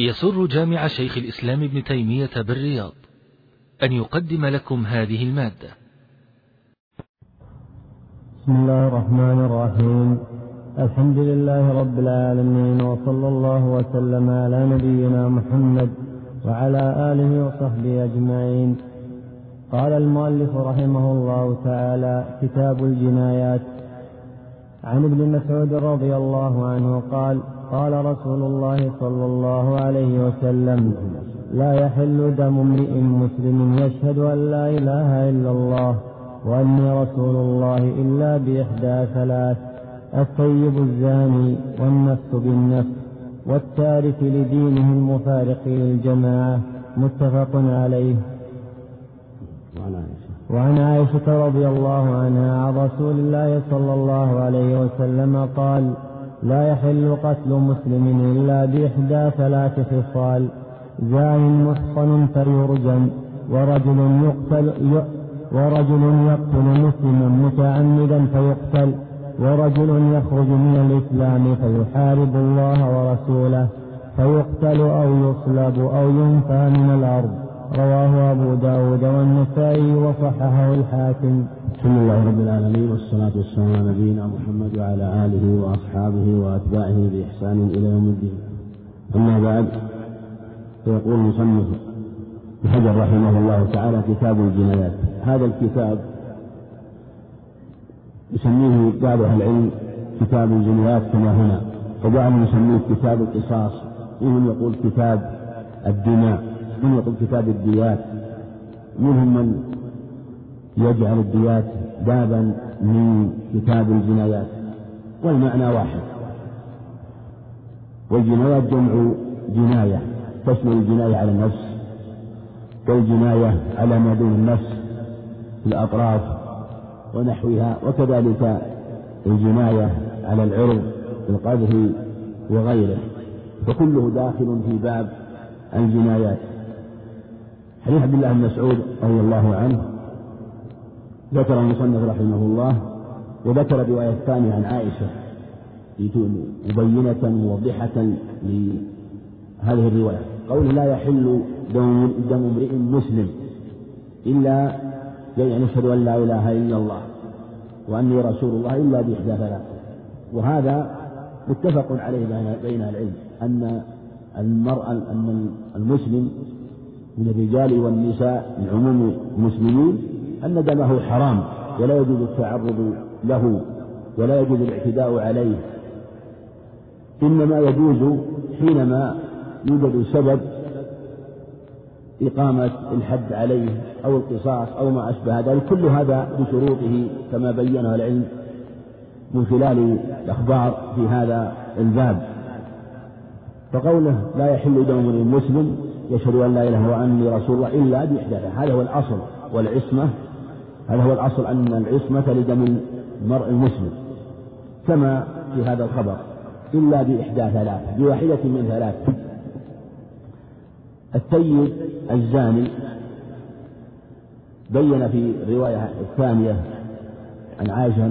يسر جامع شيخ الإسلام ابن تيمية بالرياض أن يقدم لكم هذه المادة. بسم الله الرحمن الرحيم. الحمد لله رب العالمين وصلى الله وسلم على نبينا محمد وعلى آله وصحبه أجمعين. قال المؤلف رحمه الله تعالى كتاب الجنايات. عن ابن مسعود رضي الله عنه قال قال رسول الله صلى الله عليه وسلم لا يحل دم امرئ مسلم يشهد أن لا إله إلا الله وأني رسول الله إلا بإحدى ثلاث الطيب الزاني والنفس بالنفس والتارك لدينه المفارق للجماعة متفق عليه. وعن عائشة. رضي الله عنها عن رسول الله صلى الله عليه وسلم قال لا يحل قتل مسلم إلا بإحدى ثلاث خصال. زان محصن فيرجم ورجل يقتل ورجل يقتل مسلما متعمدا فيقتل ورجل يخرج من الإسلام فيحارب الله ورسوله فيقتل أو يصلب أو ينفى من الأرض. رواه أبو داود والنسائي وصححه الحاكم. بسم الله رب العالمين والصلاة والسلام على نبينا محمد وعلى آله وأصحابه وأتباعه بإحسان إلى يوم الدين. أما بعد فيقول المصنف بحجر رحمه الله تعالى كتاب الجنايات. هذا الكتاب يسميه بعض أهل العلم كتاب الجنايات كما هنا وبعضهم يسميه كتاب القصاص ومن يقول كتاب الدماء من يقول كتاب الديات منهم من يجعل الديات بابا من كتاب الجنايات والمعنى واحد. والجنايات جمع جناية تشمل الجناية على النفس والجناية على ما دون النفس في الأطراف ونحوها وكذلك الجناية على العرض القذف وغيره. فكله داخل في باب الجنايات. حديث عبد الله بن مسعود رضي الله عنه ذكر المصنف رحمه الله وذكر الرواية الثانية عن عائشة مبينة موضحة لهذه الرواية. قوله لا يحل دم دم امرئ مسلم إلا يعني يشهد أن لا إله إلا الله وأني رسول الله إلا بإحدى ثلاث وهذا متفق عليه بين العلم أن المرأة أن المسلم من الرجال والنساء من عموم المسلمين أن دمه حرام ولا يجوز التعرض له ولا يجوز الاعتداء عليه. إنما يجوز حينما يوجد سبب إقامة الحد عليه أو القصاص أو ما أشبه ذلك كل هذا بشروطه كما بينه العلم من خلال الأخبار في هذا الباب. فقوله لا يحل دم المسلم يشهد أن لا إله وأني رسول الله إلا بإحداثه هذا هو الأصل والعصمة هذا هو الأصل أن العصمة لدم المرء المسلم؟ كما في هذا الخبر إلا بإحدى ثلاث بواحدة من ثلاث السيد الزاني بين في الرواية الثانية عن عائشة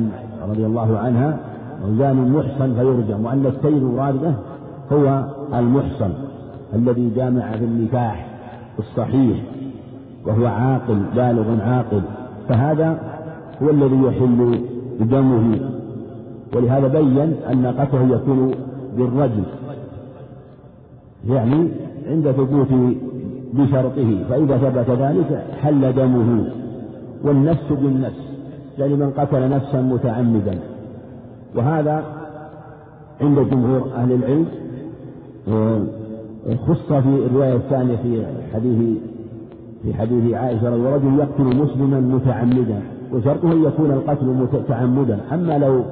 رضي الله عنها زاني محصن فيرجم وأن السيد مراد هو المحصن الذي جامع في النكاح الصحيح وهو عاقل بالغ عاقل. فهذا هو الذي يحل دمه ولهذا بين أن قتله يكون بالرجل يعني عند ثبوت بشرطه فإذا ثبت ذلك حل دمه. والنفس بالنفس يعني من قتل نفسا متعمدا. وهذا عند جمهور أهل العلم خص في الرواية الثانية في حديث في حديث عائشة رضي رجل يقتل مسلما متعمدا وشرطه أن يكون القتل متعمدا. أما لو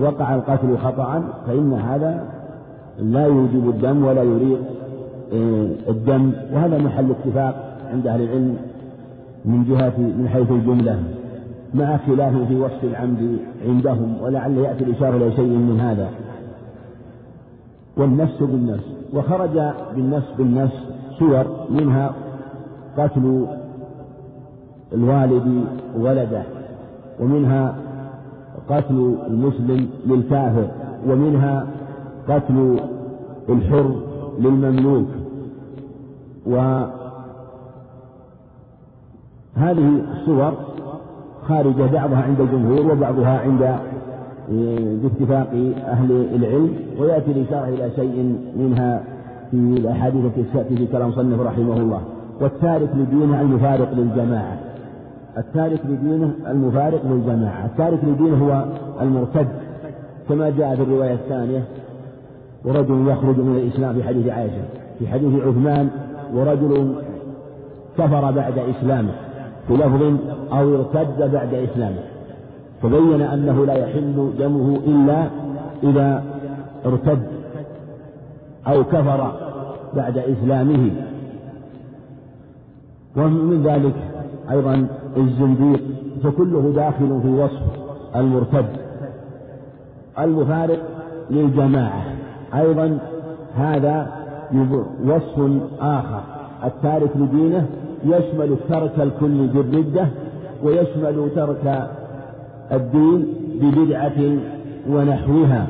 وقع القتل خطأ فإن هذا لا يوجب الدم ولا يريد آه، الدم. وهذا محل اتفاق عند أهل العلم من جهة من حيث الجملة مع خلاف في وصف العمد عندهم ولعل يأتي الإشارة إلى شيء من هذا. والنفس بالنفس. وخرج بالنفس بالنفس صور منها قتل الوالد ولده ومنها قتل المسلم للكافر ومنها قتل الحر للمملوك. وهذه الصور خارجة بعضها عند الجمهور وبعضها عند باتفاق أهل العلم ويأتي الإشارة إلى شيء منها في الأحاديث التي تأتي في كلام صنف رحمه الله. والتارك لدينه المفارق للجماعة. التارك لدينه المفارق للجماعة. التارك لدينه هو المرتد كما جاء في الرواية الثانية ورجل يخرج من الإسلام في حديث عائشة. في حديث عثمان ورجل كفر بعد إسلامه في لفظ أو ارتد بعد إسلامه. فبين أنه لا يحل دمه إلا إذا ارتد أو كفر بعد إسلامه. ومن ذلك أيضا الزنديق فكله داخل في وصف المرتد. المفارق للجماعة. أيضا هذا وصف آخر. التارك لدينه يشمل ترك الكل بالردة ويشمل ترك الدين ببدعة ونحوها.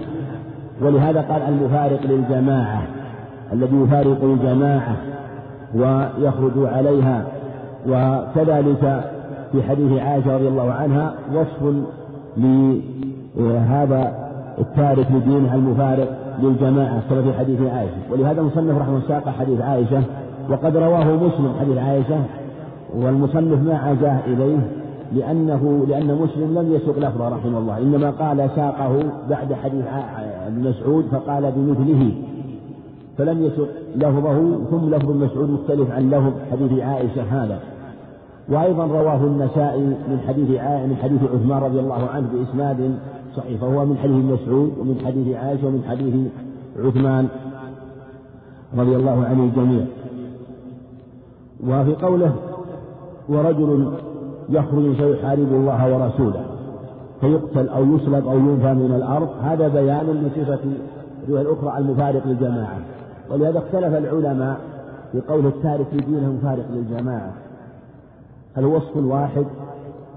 ولهذا قال المفارق للجماعة الذي يفارق الجماعة ويخرج عليها وكذلك في حديث عائشة رضي الله عنها وصف لهذا التارك لدينها المفارق للجماعة كما في حديث عائشة. ولهذا المصنف رحمه ساق حديث عائشة وقد رواه مسلم حديث عائشة والمصنف ما عزاه إليه لأنه لأن مسلم لم يسوق لفظه رحمه الله إنما قال ساقه بعد حديث ابن مسعود فقال بمثله. فلم يسق لفظه ثم لفظ مسعود مختلف عن لفظ حديث عائشة هذا. وأيضا رواه النسائي من حديث من حديث عثمان رضي الله عنه بإسناد صحيح فهو من حديث مسعود ومن حديث عائشة ومن حديث عثمان رضي الله عن الجميع. وفي قوله ورجل يخرج فيحارب الله ورسوله فيقتل أو يسلب أو ينفى من الأرض هذا بيان لصفة الرواية الأخرى المفارق للجماعة. ولهذا اختلف العلماء في قول التارك لدينه مفارق للجماعة. هل وصف واحد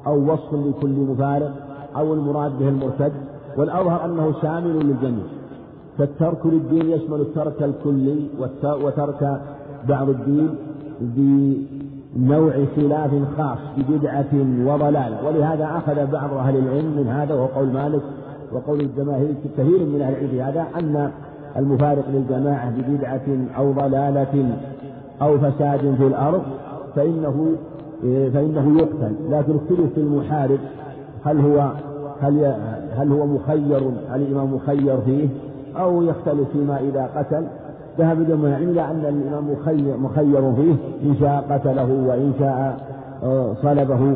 أو وصف لكل مفارق أو المراد به المرتد؟ والأظهر أنه شامل للجميع. فالترك للدين يشمل الترك الكلي وترك بعض الدين بنوع خلاف خاص ببدعة وضلالة. ولهذا أخذ بعض أهل العلم من هذا وهو قول مالك وقول الجماهير كثير من أهل العلم هذا أن المفارق للجماعة ببدعة أو ضلالة أو فساد في الأرض فإنه فإنه يقتل. لكن اختلف في المحارب هل هو هل هل هو مخير الإمام مخير فيه؟ أو يختلف فيما إذا قتل. ذهب جمع إلا أن الإمام مخير, مخير فيه إن شاء قتله وإن شاء آه، صلبه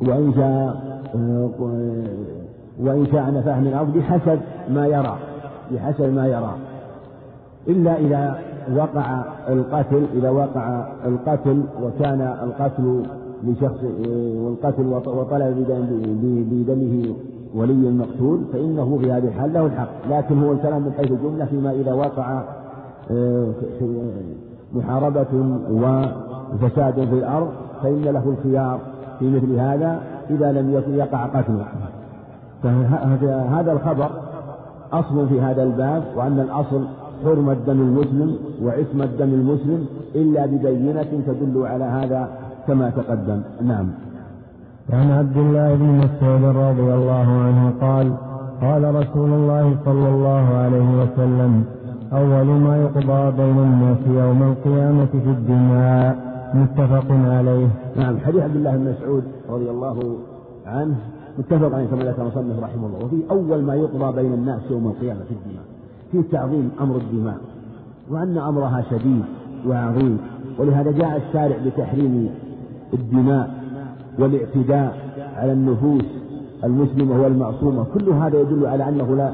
وإن شاء آه، وإن شاء نفاه من الأرض بحسب ما يرى بحسب ما يرى. إلا إذا وقع القتل إذا وقع القتل وكان القتل لشخص والقتل وطلب بدمه ولي المقتول فإنه في هذه الحال له الحق. لكن هو الكلام من حيث الجملة فيما إذا وقع آه، محاربة وفساد في الأرض فإن له الخيار في مثل هذا إذا لم يقع قتله. فهذا الخبر أصل في هذا الباب وأن الأصل حرمة دم المسلم وعصمة دم المسلم إلا ببينة تدل على هذا كما تقدم. نعم. عن عبد الله بن مسعود رضي الله عنه قال قال رسول الله صلى الله عليه وسلم أول ما يقضى بين الناس يوم القيامة في الدماء متفق عليه. نعم. حديث عبد الله بن مسعود رضي الله عنه متفق عليه كما ذكر مصنف رحمه الله. وفي أول ما يقضى بين الناس يوم القيامة في الدماء. في تعظيم أمر الدماء وأن أمرها شديد وعظيم. ولهذا جاء الشارع بتحريم الدماء والاعتداء على النفوس المسلمة والمعصومة. كل هذا يدل على أنه لا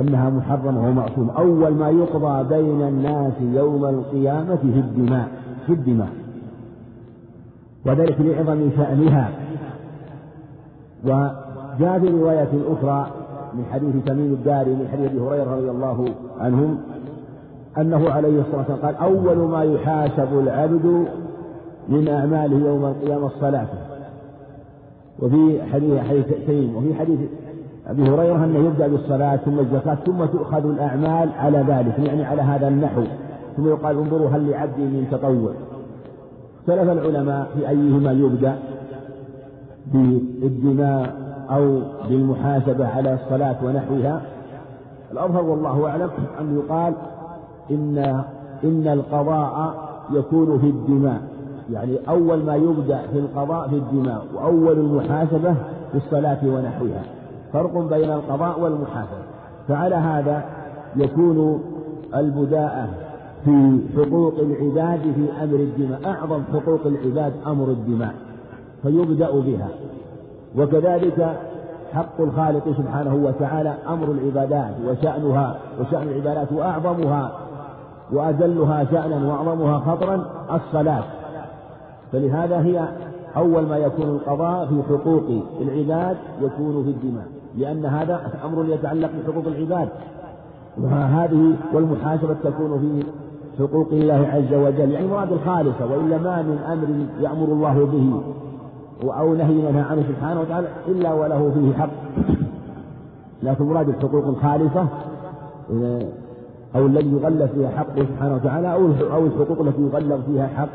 أنها محرمة ومعصومة. أول ما يقضى بين الناس يوم القيامة في الدماء في الدماء. وذلك لعظم شأنها. وجاء في رواية أخرى من حديث تميم الداري من حديث أبي هريرة رضي الله عنهم أنه عليه الصلاة والسلام قال أول ما يحاسب العبد من أعماله يوم القيامة الصلاة وفي حديث حديث تميم وفي حديث أبي هريرة أنه يبدأ بالصلاة ثم الزكاة ثم تؤخذ الأعمال على ذلك يعني على هذا النحو. ثم يقال انظروا هل لعبدي من تطوع. اختلف العلماء في أيهما يبدأ بالدماء أو بالمحاسبة على الصلاة ونحوها. الأظهر والله أعلم أن يقال إن إن القضاء يكون في الدماء. يعني أول ما يبدأ في القضاء في الدماء وأول المحاسبة في الصلاة ونحوها. فرق بين القضاء والمحاسبة. فعلى هذا يكون البداءة في حقوق العباد في أمر الدماء. أعظم حقوق العباد أمر الدماء. فيبدأ بها. وكذلك حق الخالق سبحانه وتعالى أمر العبادات وشأنها وشأن العبادات وأعظمها وأجلها شأنا وأعظمها خطرا الصلاة. فلهذا هي أول ما يكون القضاء في حقوق العباد يكون في الدماء لأن هذا أمر يتعلق بحقوق العباد. وهذه والمحاسبة تكون في حقوق الله عز وجل يعني مراد الخالصة وإلا ما من أمر يأمر الله به. أو نهي ينهى عنه سبحانه وتعالى إلا وله فيه حق. لكن مراد الحقوق الخالصة أو الذي يغلب فيها حقه سبحانه وتعالى أو أو الحقوق التي يغلب فيها حق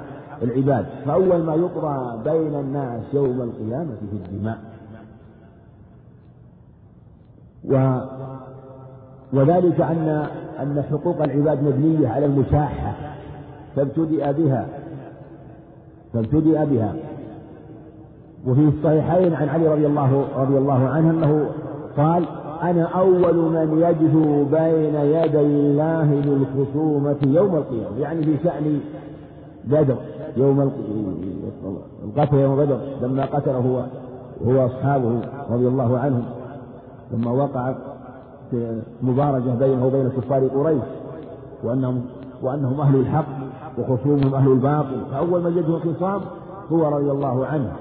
العباد. فأول ما يقضى بين الناس يوم القيامة في الدماء. و وذلك أن أن حقوق العباد مبنية على المشاحة فابتدأ بها. فابتدأ بها. وفي الصحيحين عن علي رضي الله رضي الله عنه أنه قال أنا أول من يجثو بين يدي الله بالخصومة يوم القيامة. يعني في شأن بدر يوم القتل يوم بدر لما قتله هو هو أصحابه رضي الله عنهم لما وقعت مبارزة بينه وبين كفار قريش وأنهم وأنهم أهل الحق وخصومهم أهل الباطل. فأول من يجد الخصام هو رضي الله عنه.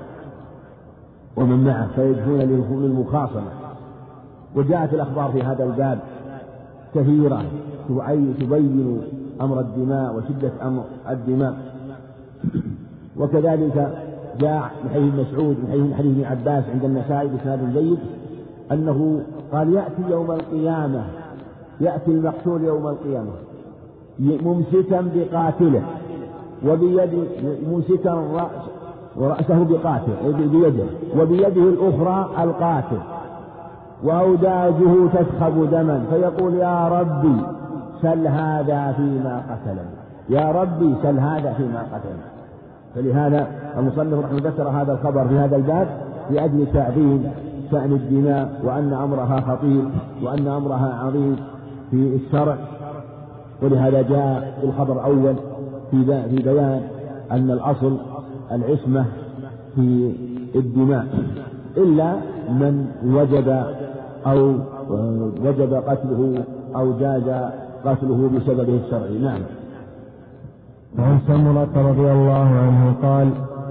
ومن معه فيجدون للمخاصمة. وجاءت الأخبار في هذا الباب كثيرة تبين أمر الدماء وشدة أمر الدماء. وكذلك جاء من حديث مسعود من حديث ابن عباس عند النسائي بسناد جيد أنه قال يأتي يوم القيامة يأتي المقتول يوم القيامة ممسكا بقاتله وبيد ممسكا رأس ورأسه بقاتل بيده وبيده الأخرى القاتل. وأوداجه تسخب دما فيقول يا ربي سل هذا فيما قتلني. يا ربي سل هذا فيما قتلني. فلهذا المصنف رحمه ذكر هذا الخبر في هذا الباب لأجل تعظيم شأن الدماء وأن أمرها خطير وأن أمرها عظيم في الشرع. ولهذا جاء الخبر الأول في بيان أن الأصل العصمة في الدماء إلا من وجب أو وجب قتله أو جاز قتله بسببه الشرعي. نعم. وعن سمرة رضي الله عنه قال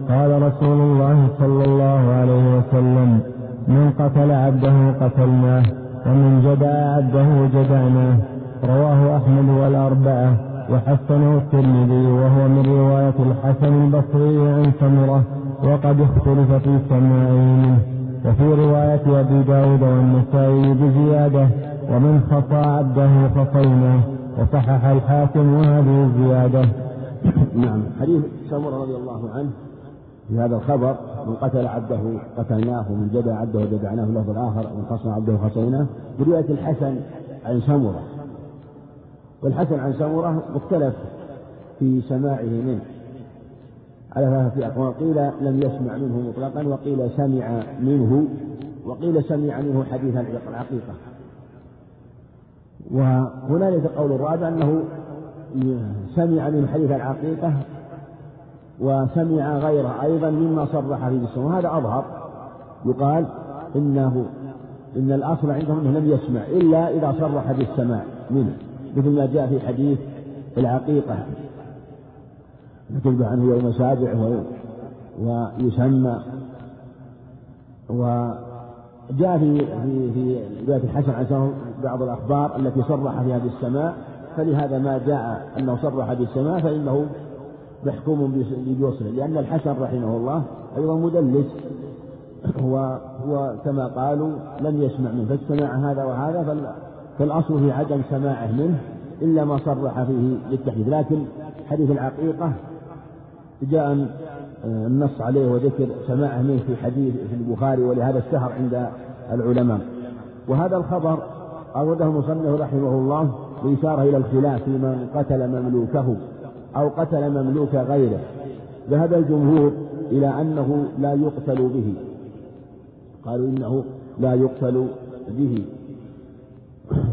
قال رسول الله صلى الله عليه وسلم من قتل عبده قتلناه ومن جدع عبده جدعناه. رواه أحمد والأربعة. وحسنه الترمذي وهو من رواية الحسن البصري عن سمرة وقد اختلف في سماعه منه. وفي رواية أبي داود والنسائي بزيادة ومن خطى عبده خطيناه وصحح الحاكم وهذه الزيادة. نعم. حديث سمرة رضي الله عنه في هذا الخبر من قتل عبده قتلناه ومن جدع عبده جدعناه اللفظ الآخر ومن خصم عبده خصيناه برواية الحسن عن سمرة والحسن عن سمرة مختلف في سماعه منه. على في أقوال قيل لم يسمع منه مطلقا وقيل سمع منه وقيل سمع منه حديث العقيقة. وهنالك قول الرابع أنه سمع من حديث العقيقة وسمع غيره أيضا مما صرح فيه بالسمع وهذا أظهر. يقال إنه إن الأصل عندهم أنه لم يسمع إلا إذا صرح بالسماع منه. مثل ما جاء في حديث العقيقة تذبح عنه يوم سابع ويسمى وجاء في في في رواية الحسن عن بعض الأخبار التي صرح فيها بالسماء فلهذا ما جاء أنه صرح بالسماء فإنه محكوم بوصله لأن الحسن رحمه الله أيضا مدلس هو هو كما قالوا لم يسمع منه فاجتمع هذا وهذا فالأصل في عدم سماعه منه إلا ما صرح فيه بالتحديث. لكن حديث العقيقة جاء النص عليه وذكر سماعه منه في حديث في البخاري ولهذا اشتهر عند العلماء. وهذا الخبر أورده المصنف رحمه الله بإشارة إلى الخلاف في من قتل مملوكه أو قتل مملوك غيره. ذهب الجمهور إلى أنه لا يقتل به. قالوا إنه لا يقتل به.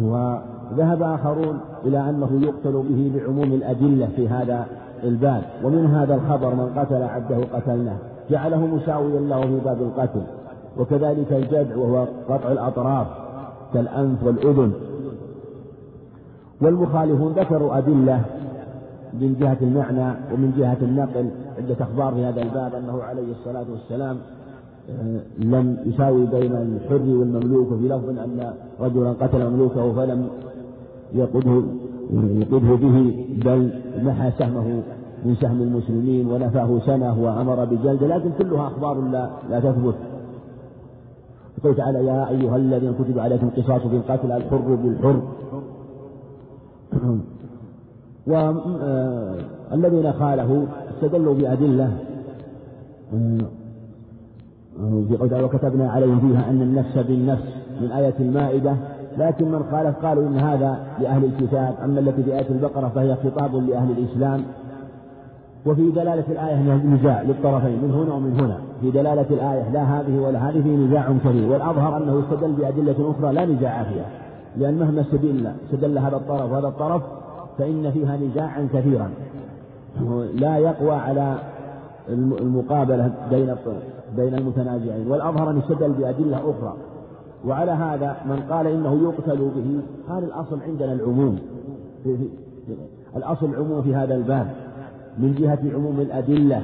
وذهب آخرون إلى أنه يقتل به بعموم الأدلة في هذا الباب. ومن هذا الخبر من قتل عبده قتلناه. جعله مساويا له في باب القتل. وكذلك الجدع وهو قطع الأطراف كالأنف والأذن. والمخالفون ذكروا أدلة من جهة المعنى ومن جهة النقل عدة أخبار في هذا الباب أنه عليه الصلاة والسلام آه، لم يساوي بين الحر والمملوك وفي لفظ أن رجلا قتل مملوكه فلم يقده يقده به بل محى سهمه من سهم المسلمين ونفاه سنة وأمر بجلد لكن كلها أخبار لا, لا تثبت. قال تعالى يا أيها الذين كتب عليكم القصاص في القتل الحر بالحر. والذين خالفوا استدلوا بأدلة. في قوله وكتبنا عليهم فيها أن النفس بالنفس. من آية المائدة لكن من خالف قالوا إن هذا لأهل الكتاب أما التي في آية البقرة فهي خطاب لأهل الإسلام. وفي دلالة الآية نزاع للطرفين من هنا ومن هنا. في دلالة الآية لا هذه ولا هذه نزاع كبير. والأظهر أنه استدل بأدلة أخرى لا نزاع فيها لأن مهما استدل استدل هذا الطرف وهذا الطرف فإن فيها نزاعا كثيرا. لا يقوى على المقابلة بين بين المتنازعين. والأظهر أن يستدل بأدلة أخرى. وعلى هذا من قال إنه يقتل به قال الأصل عندنا العموم. الأصل العموم في هذا الباب من جهة عموم الأدلة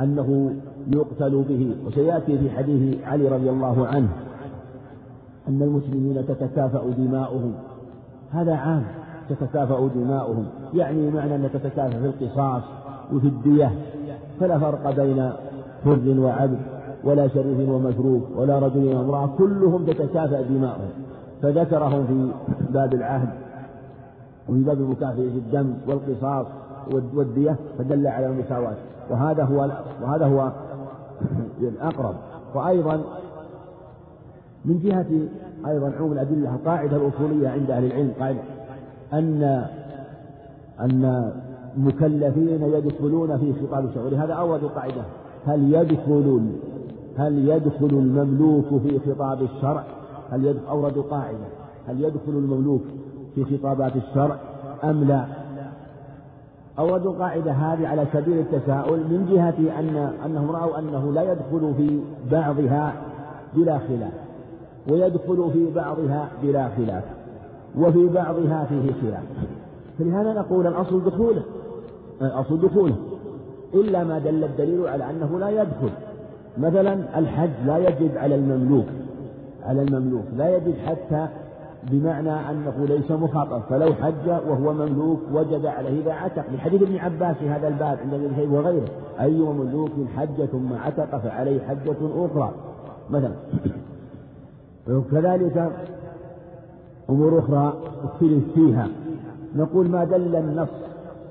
أنه يقتل به. وسيأتي في حديث علي رضي الله عنه أن المسلمين تتكافأ دماؤهم. هذا عام تتكافأ دماؤهم. يعني معنى أن تتكافأ في القصاص وفي الدية. فلا فرق بين حر وعبد ولا شريف ومتروك ولا رجل وامرأة كلهم تتكافأ دماؤهم. فذكرهم في باب العهد وفي باب المكافئة في الدم والقصاص والدية فدل على المساواة. وهذا هو وهذا هو الأقرب. وأيضا من جهة أيضا عموم الأدلة القاعدة الأصولية عند أهل العلم قاعدة أن أن المكلفين يدخلون في خطاب الشرع ولهذا أورد قاعدة. هل يدخل هل يدخل المملوك في خطاب الشرع؟ هل يدخل أوردوا قاعدة. هل يدخل المملوك في خطابات الشرع أم لا؟ أوردوا القاعدة هذه على سبيل التساؤل من جهة أن أنهم رأوا أنه لا يدخل في بعضها بلا خلاف ويدخل في بعضها بلا خلاف وفي بعضها فيه خلاف. فلهذا نقول الأصل دخوله. الأصل دخوله. إلا ما دل الدليل على أنه لا يدخل. مثلا الحج لا يجب على المملوك على المملوك لا يجب حتى بمعنى أنه ليس مخاطب فلو حج وهو مملوك وجب عليه إذا عتق لحديث ابن عباس في هذا الباب عند ابن شيخ وغيره أي مملوك حج ثم عتق فعليه حجة أخرى. مثلا وكذلك أمور أخرى اختلف فيها. نقول ما دل النص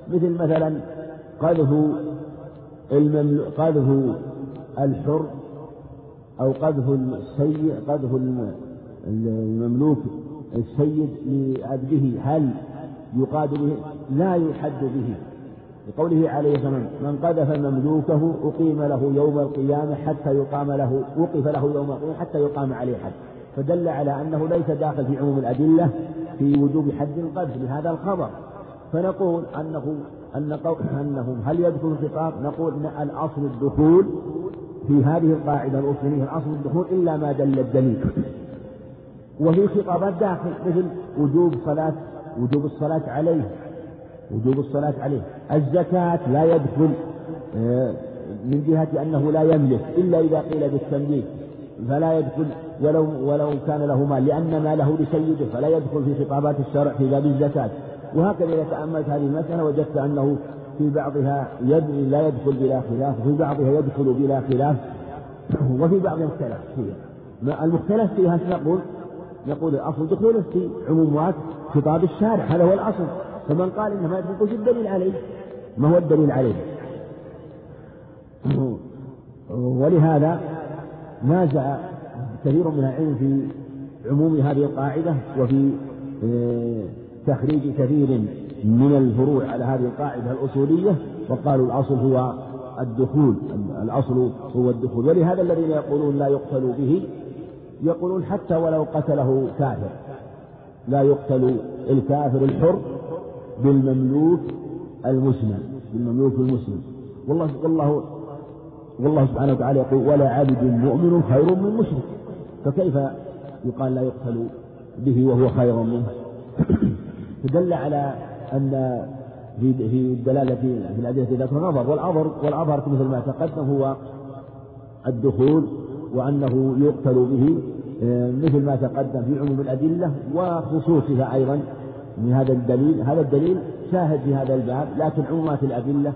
مثل مثلا قذف قذف الحر أو قذف السيء قذف المملوك السيد لعبده هل يقاد به؟ لا يحد به. لقوله عليه الصلاة من قذف مملوكه أقيم له يوم القيامة حتى يقام له وقف له يوم القيامة حتى يقام عليه حد. فدل على أنه ليس داخل في عموم الأدلة في وجوب حد القذف بهذا الخبر. فنقول أنه أن أنهم هل يدخل الخطاب؟ نقول أن الأصل الدخول في هذه القاعدة الأصولية الأصل الدخول إلا ما دل الدليل. وفي خطابات داخل مثل وجوب صلاة وجوب الصلاة عليه وجوب الصلاة عليه. الزكاة لا يدخل آه، من جهة أنه لا يملك إلا إذا قيل بالتمليك. فلا يدخل ولو ولو كان له مال لأن ماله لسيده فلا يدخل في خطابات الشرع في باب الزكاة. وهكذا إذا تأملت هذه المسألة وجدت أنه في بعضها لا يدخل بلا خلاف وفي بعضها يدخل بلا خلاف وفي بعض اختلف فيها المختلف فيها نقول نقول الأصل دخوله في عمومات خطاب الشارع هذا هو الأصل فمن قال إنه ما يدخل وش الدليل عليه؟ ما هو الدليل عليه؟ ولهذا نازع كثير من العلم في عموم هذه القاعدة وفي آه، تخريج كثير من الفروع على هذه القاعدة الأصولية وقالوا الأصل هو الدخول الأصل هو الدخول. ولهذا الذين يقولون لا يقتل به يقولون حتى ولو قتله كافر. لا يقتل الكافر الحر بالمملوك المسلم بالمملوك المسلم. والله والله والله سبحانه وتعالى يقول ولا عبد مؤمن خير من مشرك. فكيف يقال لا يقتل به وهو خير منه؟ فدل على أن في في الدلالة في الأدلة ذات نظر والأظهر والأظهر مثل ما تقدم هو الدخول وأنه يقتل به آه، مثل ما تقدم في عموم الأدلة وخصوصها أيضا من هذا الدليل. هذا الدليل شاهد في هذا الباب لكن عمومات الأدلة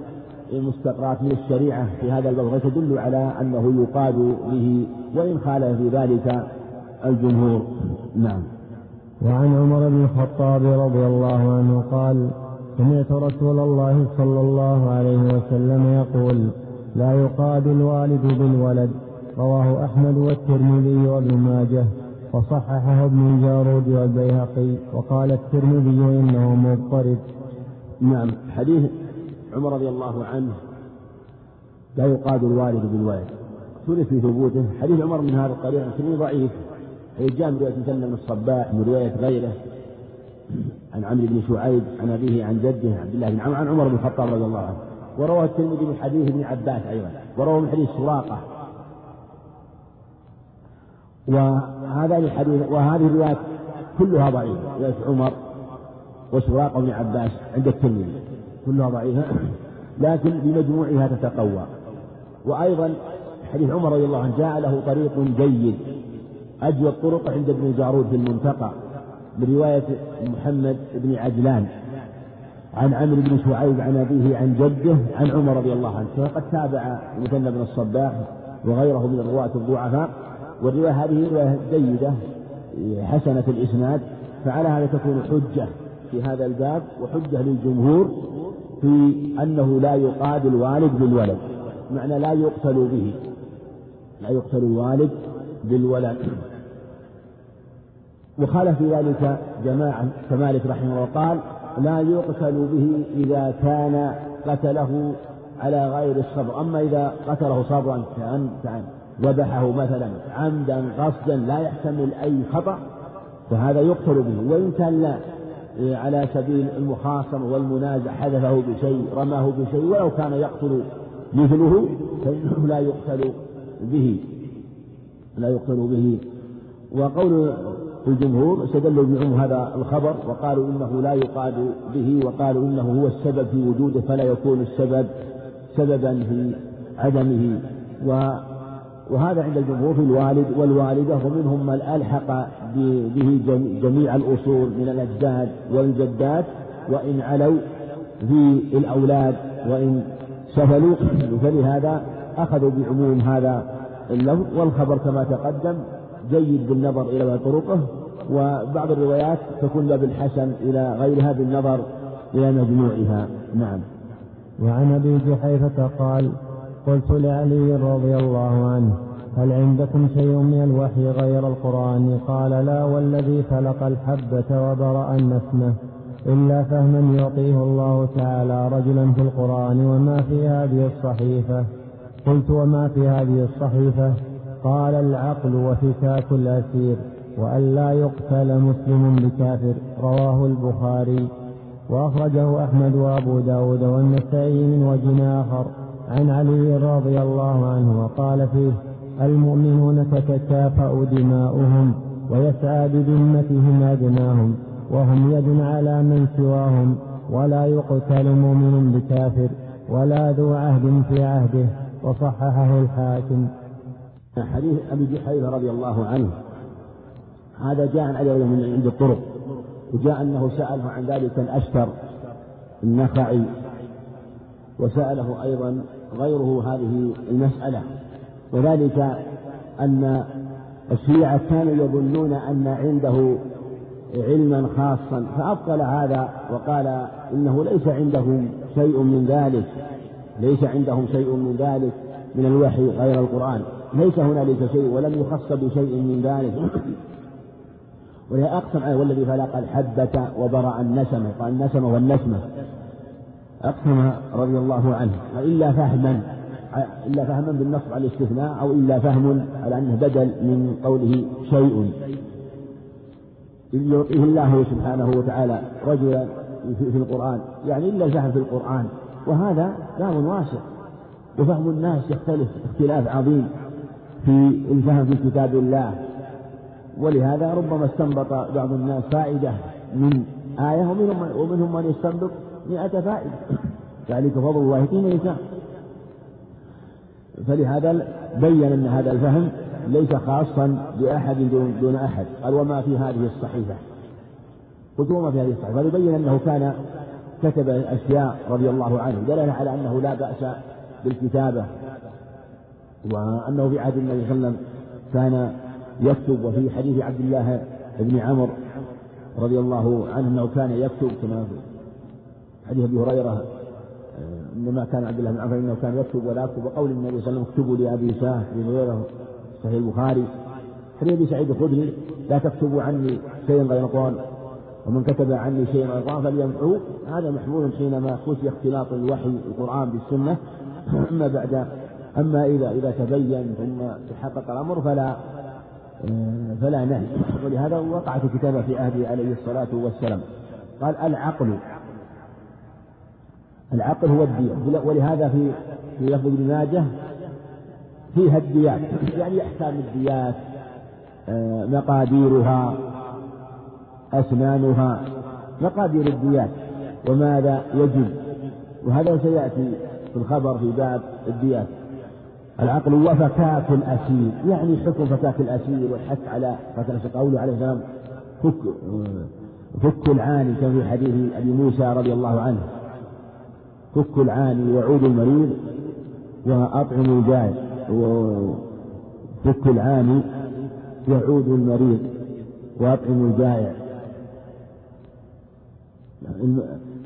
المستقرات من الشريعة في هذا الباب تدل على أنه يقاد به وإن خالف في ذلك الجمهور. نعم. وعن عمر بن الخطاب رضي الله عنه قال سمعت رسول الله صلى الله عليه وسلم يقول لا يقاد الوالد بالولد. رواه أحمد والترمذي وابن ماجه وصححه ابن الجارود والبيهقي وقال الترمذي إنه مضطرب. نعم حديث عمر رضي الله عنه لا يقاد الوالد بالولد. اختلف في ثبوته حديث عمر من هذا القبيل لكنه ضعيف. جاء من رواية مسلم الصباح من رواية غيره عن عمرو بن شعيب عن أبيه عن جده عبد الله بن عمر عن عمر بن الخطاب رضي الله عنه. وروى الترمذي من حديث ابن عباس أيضا وروى من حديث سراقة. وهذا الحديث وهذه الروايات كلها ضعيفة رواية عمر وسراقة بن عباس عند الترمذي كلها ضعيفة لكن بمجموعها تتقوى. وأيضا حديث عمر رضي الله عنه جاء له طريق جيد. أجود الطرق عند ابن الجارود في المنتقى برواية محمد بن عجلان عن عمرو بن شعيب عن أبيه عن جده عن عمر رضي الله عنه فقد تابع مثنى بن الصباح وغيره من الرواة الضعفاء والرواية هذه رواية جيدة حسنة الإسناد فعلى هذا تكون حجة في هذا الباب وحجة للجمهور في أنه لا يقاد الوالد بالولد معنى لا يقتل به لا يقتل الوالد بالولد وخالف في ذلك جماعة كمالك رحمه الله قال لا يقتل به إذا كان قتله على غير الصبر. أما إذا قتله صبرا كأن ذبحه مثلا عمدا قصدا لا يحتمل أي خطأ فهذا يقتل به. وإن كان لا على سبيل المخاصمة والمنازع حذفه بشيء رماه بشيء ولو كان يقتل مثله فإنه لا يقتل به. لا يقتل به. وقول الجمهور استدلوا بعموم هذا الخبر وقالوا إنه لا يقاد به وقالوا إنه هو السبب في وجوده فلا يكون السبب سببا في عدمه. و وهذا عند الجمهور في الوالد والوالدة ومنهم من ألحق به جميع الأصول من الأجداد والجدات. وإن علوا في الأولاد وإن سفلوا. فلهذا أخذوا بعموم هذا اللفظ والخبر كما تقدم جيد بالنظر إلى طرقه وبعض الروايات تكون بالحسن إلى غيرها بالنظر إلى مجموعها. نعم. وعن أبي جحيفة قال قلت لعلي رضي الله عنه هل عندكم شيء من الوحي غير القرآن؟ قال لا والذي فلق الحبة وبرأ النسمة إلا فهما يعطيه الله تعالى رجلا في القرآن وما في هذه الصحيفة. قلت وما في هذه الصحيفة؟ قال العقل وفكاك الأسير وأن لا يقتل مسلم بكافر رواه البخاري. وأخرجه أحمد وأبو داود والنسائي من وجه آخر. عن علي رضي الله عنه وقال فيه المؤمنون تتكافأ دماؤهم ويسعى بذمتهم أدناهم وهم يد على من سواهم ولا يقتل مؤمن بكافر ولا ذو عهد في عهده. وصححه الحاكم. حديث أبي جحيفة رضي الله عنه. هذا جاء عن علي من عند الطرق. وجاء أنه سأله عن ذلك الأشتر النخعي. وسأله أيضا غيره هذه المسألة. وذلك أن الشيعة كانوا يظنون أن عنده علما خاصا. فأبطل هذا وقال إنه ليس عندهم شيء من ذلك. ليس عندهم شيء من ذلك من الوحي غير القرآن. ليس هنالك شيء ولم يخص بشيء من ذلك. ولهذا أقسم عليه والذي فلق الحبة وبرأ النسمة. قال النسمة والنسمة. أقسم رضي الله عنه. إلا فهما إلا فهما بالنص على الاستثناء أو إلا فهم على أنه بدل من قوله شيء. يعطيه الله سبحانه وتعالى رجلا في القرآن. يعني إلا الفهم في القرآن. وهذا باب واسع. وفهم الناس يختلف اختلاف عظيم في الفهم في كتاب الله. ولهذا ربما استنبط بعض الناس فائدة من آية ومنهم ومنهم من يستنبط مئة فائدة. ذلك فضل الله يؤتيه من يشاء. فلهذا بين أن هذا الفهم ليس خاصا بأحد دون, دون أحد. قال وما في هذه الصحيفة؟ قلت وما في هذه الصحيفة؟ يبين أنه كان كتب أشياء رضي الله عنه دلالة على أنه لا بأس بالكتابة وأنه في عهد النبي صلى الله عليه وسلم كان يكتب وفي حديث عبد الله بن عمر رضي الله عنه أنه كان يكتب كما في حديث أبي هريرة إنما كان عبد الله بن عمر إنه كان يكتب ولا يكتب وقول النبي صلى الله عليه وسلم اكتبوا لأبي بن هريرة صحيح البخاري حديث أبي سعيد الخدري لا تكتبوا عني شيئا غير القرآن. ومن كتب عني شيئا القرآن فليمحوه هذا محمول حينما خشي اختلاط الوحي القرآن بالسنة. أما بعد أما إذا إذا تبين ثم تحقق الأمر فلا فلا نهي. ولهذا وقعت الكتابة في عهده عليه الصلاة والسلام. قال العقل العقل هو الدية ولهذا في في لفظ ابن ماجه فيها الديات. يعني أحكام الديات آه، مقاديرها أسنانها مقادير الديات وماذا يجب. وهذا سيأتي في الخبر في باب الديات. العقل وفكاك الأسير يعني حكم فكاك الأسير والحث على فكاك قوله عليه السلام فك فك العاني كما في حديث أبي موسى رضي الله عنه. فك العاني وعود المريض وأطعم الجائع وفك العاني يعود المريض وأطعم الجائع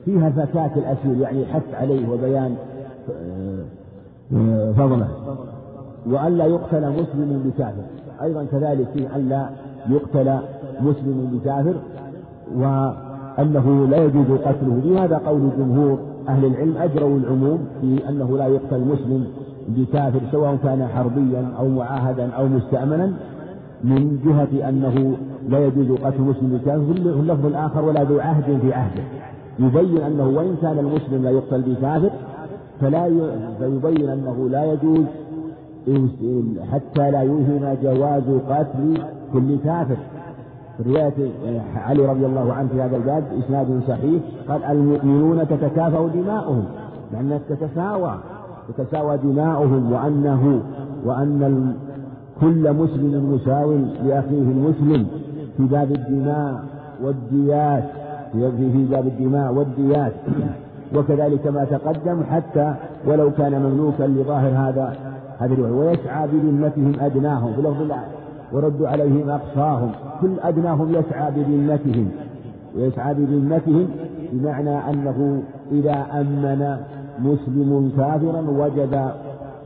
فيها فكاك الأسير يعني حث عليه وبيان آه، فضله. وألا يقتل مسلم بكافر. أيضا كذلك في ألا يقتل مسلم بكافر وأنه لا يجوز قتله. بهذا قول جمهور أهل العلم أجروا العموم في أنه لا يقتل مسلم بكافر سواء كان حربيا أو معاهدا أو مستأمنا من جهة أنه لا يجوز قتل مسلم بكافر في اللفظ الآخر ولا ذو عهد في عهده. يبين أنه وإن كان المسلم لا يقتل بكافر فلا فيبين أنه لا يجوز حتى لا يوهم جواز قتل كل كافر. رواية علي رضي الله عنه في هذا الباب إسناد صحيح قال المؤمنون تتكافأ دماؤهم لأنها تتساوى تتساوى دماؤهم وأنه وأن كل مسلم مساو لأخيه المسلم. في باب الدماء والديات في باب الدماء والديات. وكذلك ما تقدم حتى ولو كان مملوكا لظاهر هذا هذه الرواية. ويسعى بذمتهم أدناهم في لفظ وردوا عليهم أقصاهم. كل أدناهم يسعى بذمتهم ويسعى بذمتهم بمعنى أنه إذا أمن مسلم كافرا وجب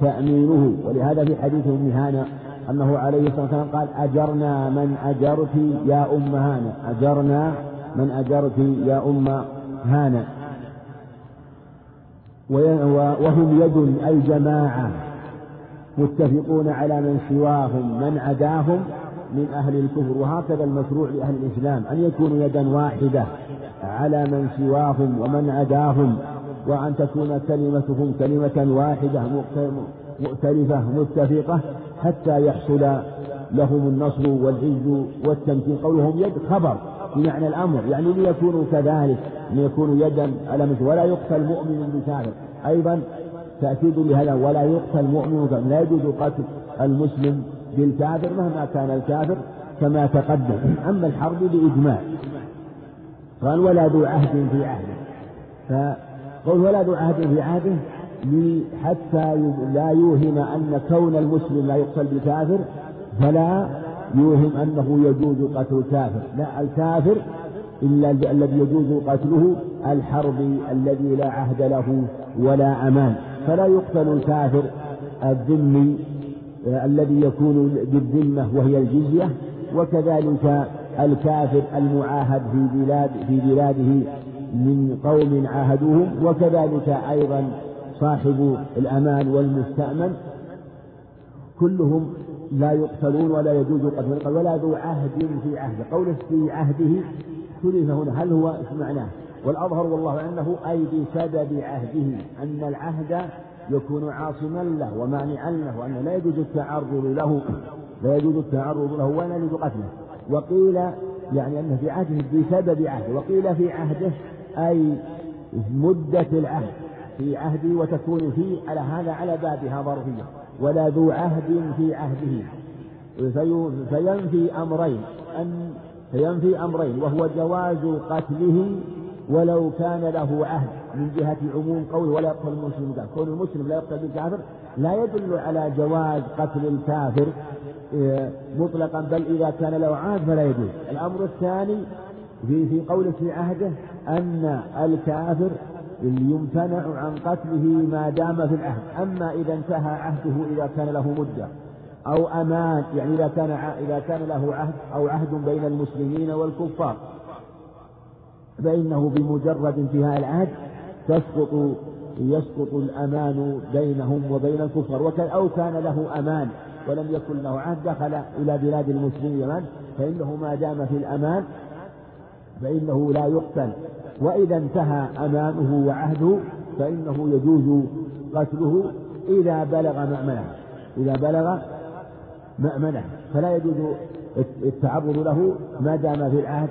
تأمينه. ولهذا في حديث أم هانة أنه عليه الصلاة والسلام قال أجرنا من أجرت يا أم هانة. أجرنا من أجرت يا أم هانة. وهم يد أي جماعة متفقون على من سواهم من عداهم من أهل الكفر. وهكذا المشروع لأهل الإسلام أن يكونوا يدا واحدة على من سواهم ومن عداهم وأن تكون كلمتهم كلمة واحدة مؤتلفة متفقة حتى يحصل لهم النصر والعز والتمكين. قولهم يد خبر بمعنى الأمر يعني ليكونوا كذلك ليكونوا يدا على مثل ولا يقتل مؤمن بكافر. أيضا تأكيد لهذا ولا يقتل مؤمن لا يجوز قتل المسلم بالكافر مهما كان الكافر كما تقدم. أما الحرب بإجماع قال ولا ذو عهد في عهده فقول ولا ذو عهد في عهده حتى لا يوهم أن كون المسلم لا يقتل بالكافر فلا يوهم أنه يجوز قتل الكافر. لا الكافر إلا الذي يجوز قتله الحربي الذي لا عهد له ولا أمان. فلا يقتل الكافر الذمي الذي يكون بالذمة وهي الجزية وكذلك الكافر المعاهد في بلاد في بلاده من قوم عاهدوهم وكذلك أيضا صاحب الأمان والمستأمن كلهم لا يقتلون ولا يجوز قتلهم ولا ذو عهد في عهده قوله في عهده اختلف هنا هل هو معناه؟ والأظهر والله أنه أي بسبب عهده أن العهد يكون عاصما له ومانعا له وأنه لا يجوز التعرض له لا يجوز التعرض له ولا يجوز قتله. وقيل يعني أنه في عهده بسبب عهده وقيل في عهده أي مدة العهد. في عهده وتكون فيه على هذا على بابها ظرفية ولا ذو عهد في عهده. فينفي أمرين أن فينفي أمرين وهو جواز قتله ولو كان له عهد من جهة عموم قوله ولا يقتل المسلم كافر كون المسلم لا يقتل بالكافر لا يدل على جواز قتل الكافر إيه، مطلقا بل إذا كان له عهد فلا يجوز. الأمر الثاني في في قوله في عهده أن الكافر يمتنع عن قتله ما دام في العهد. أما إذا انتهى عهده إذا كان له مدة أو أمان يعني إذا كان إذا كان له عهد أو عهد بين المسلمين والكفار فإنه بمجرد انتهاء العهد تسقط يسقط الأمان بينهم وبين الكفار. أو كان له أمان ولم يكن له عهد دخل إلى بلاد المسلمين فإنه ما دام في الأمان فإنه لا يقتل. وإذا انتهى أمانه وعهده فإنه يجوز قتله إذا بلغ مأمنه. إذا بلغ مأمنه. فلا يجوز التعرض له ما دام في العهد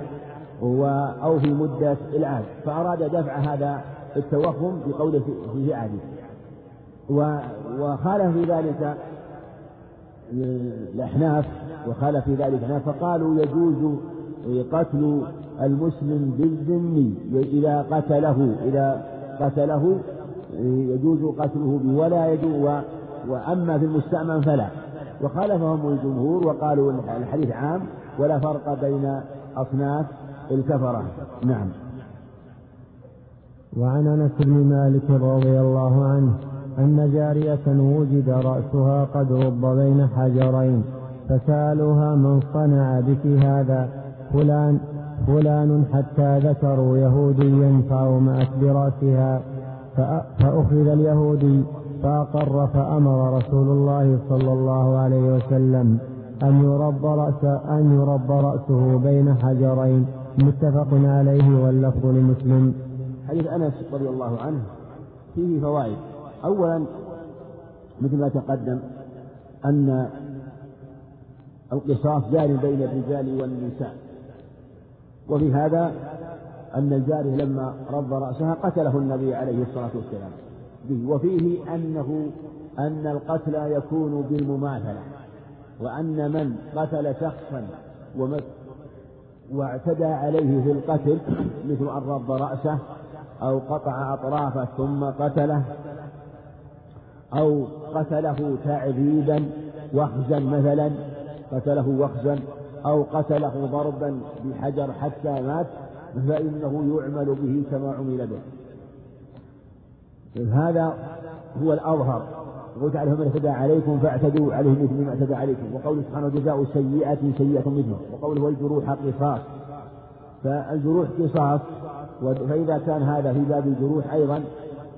أو في مدة العهد. فأراد دفع هذا التوهم بقوله في عهده. وخالف في ذلك الأحناف وخالف في ذلك الأحناف فقالوا يجوز قتل المسلم بالذمي إذا قتله إذا قتله يجوز قتله ولا يجوز وأما في المستأمن فلا. وخالفهم الجمهور وقالوا الحديث عام ولا فرق بين أصناف الكفرة. نعم. وعن أنس بن مالك رضي الله عنه أن جارية وجد رأسها قد رب بين حجرين فسألوها من صنع بك هذا فلان؟ فلان حتى ذكروا يهوديا فأومأت برأسها فأخذ اليهودي فأقر فأمر رسول الله صلى الله عليه وسلم أن يرب رأس أن يرب رأسه بين حجرين متفق عليه واللفظ لمسلم. حديث أنس رضي الله عنه فيه فوائد. أولا مثل ما تقدم أن القصاص جاري بين الرجال والنساء وفي هذا أن الجارية لما رب رأسها قتله النبي عليه الصلاة والسلام. به وفيه أنه أن القتل يكون بالمماثلة وأن من قتل شخصا واعتدى عليه في القتل مثل أن رب رأسه أو قطع أطرافه ثم قتله أو قتله تعذيبا وخزا مثلا قتله وخزا أو قتله ضربا بحجر حتى مات فإنه يعمل به كما عمل به. هذا هو الأظهر. يقول تعالى فمن اعتدى عليكم فاعتدوا عليه مثل ما اعتدى عليكم. وقوله سبحانه جزاء سيئة سيئة مثله وقوله والجروح قصاص. فالجروح قصاص فإذا كان هذا في باب الجروح أيضا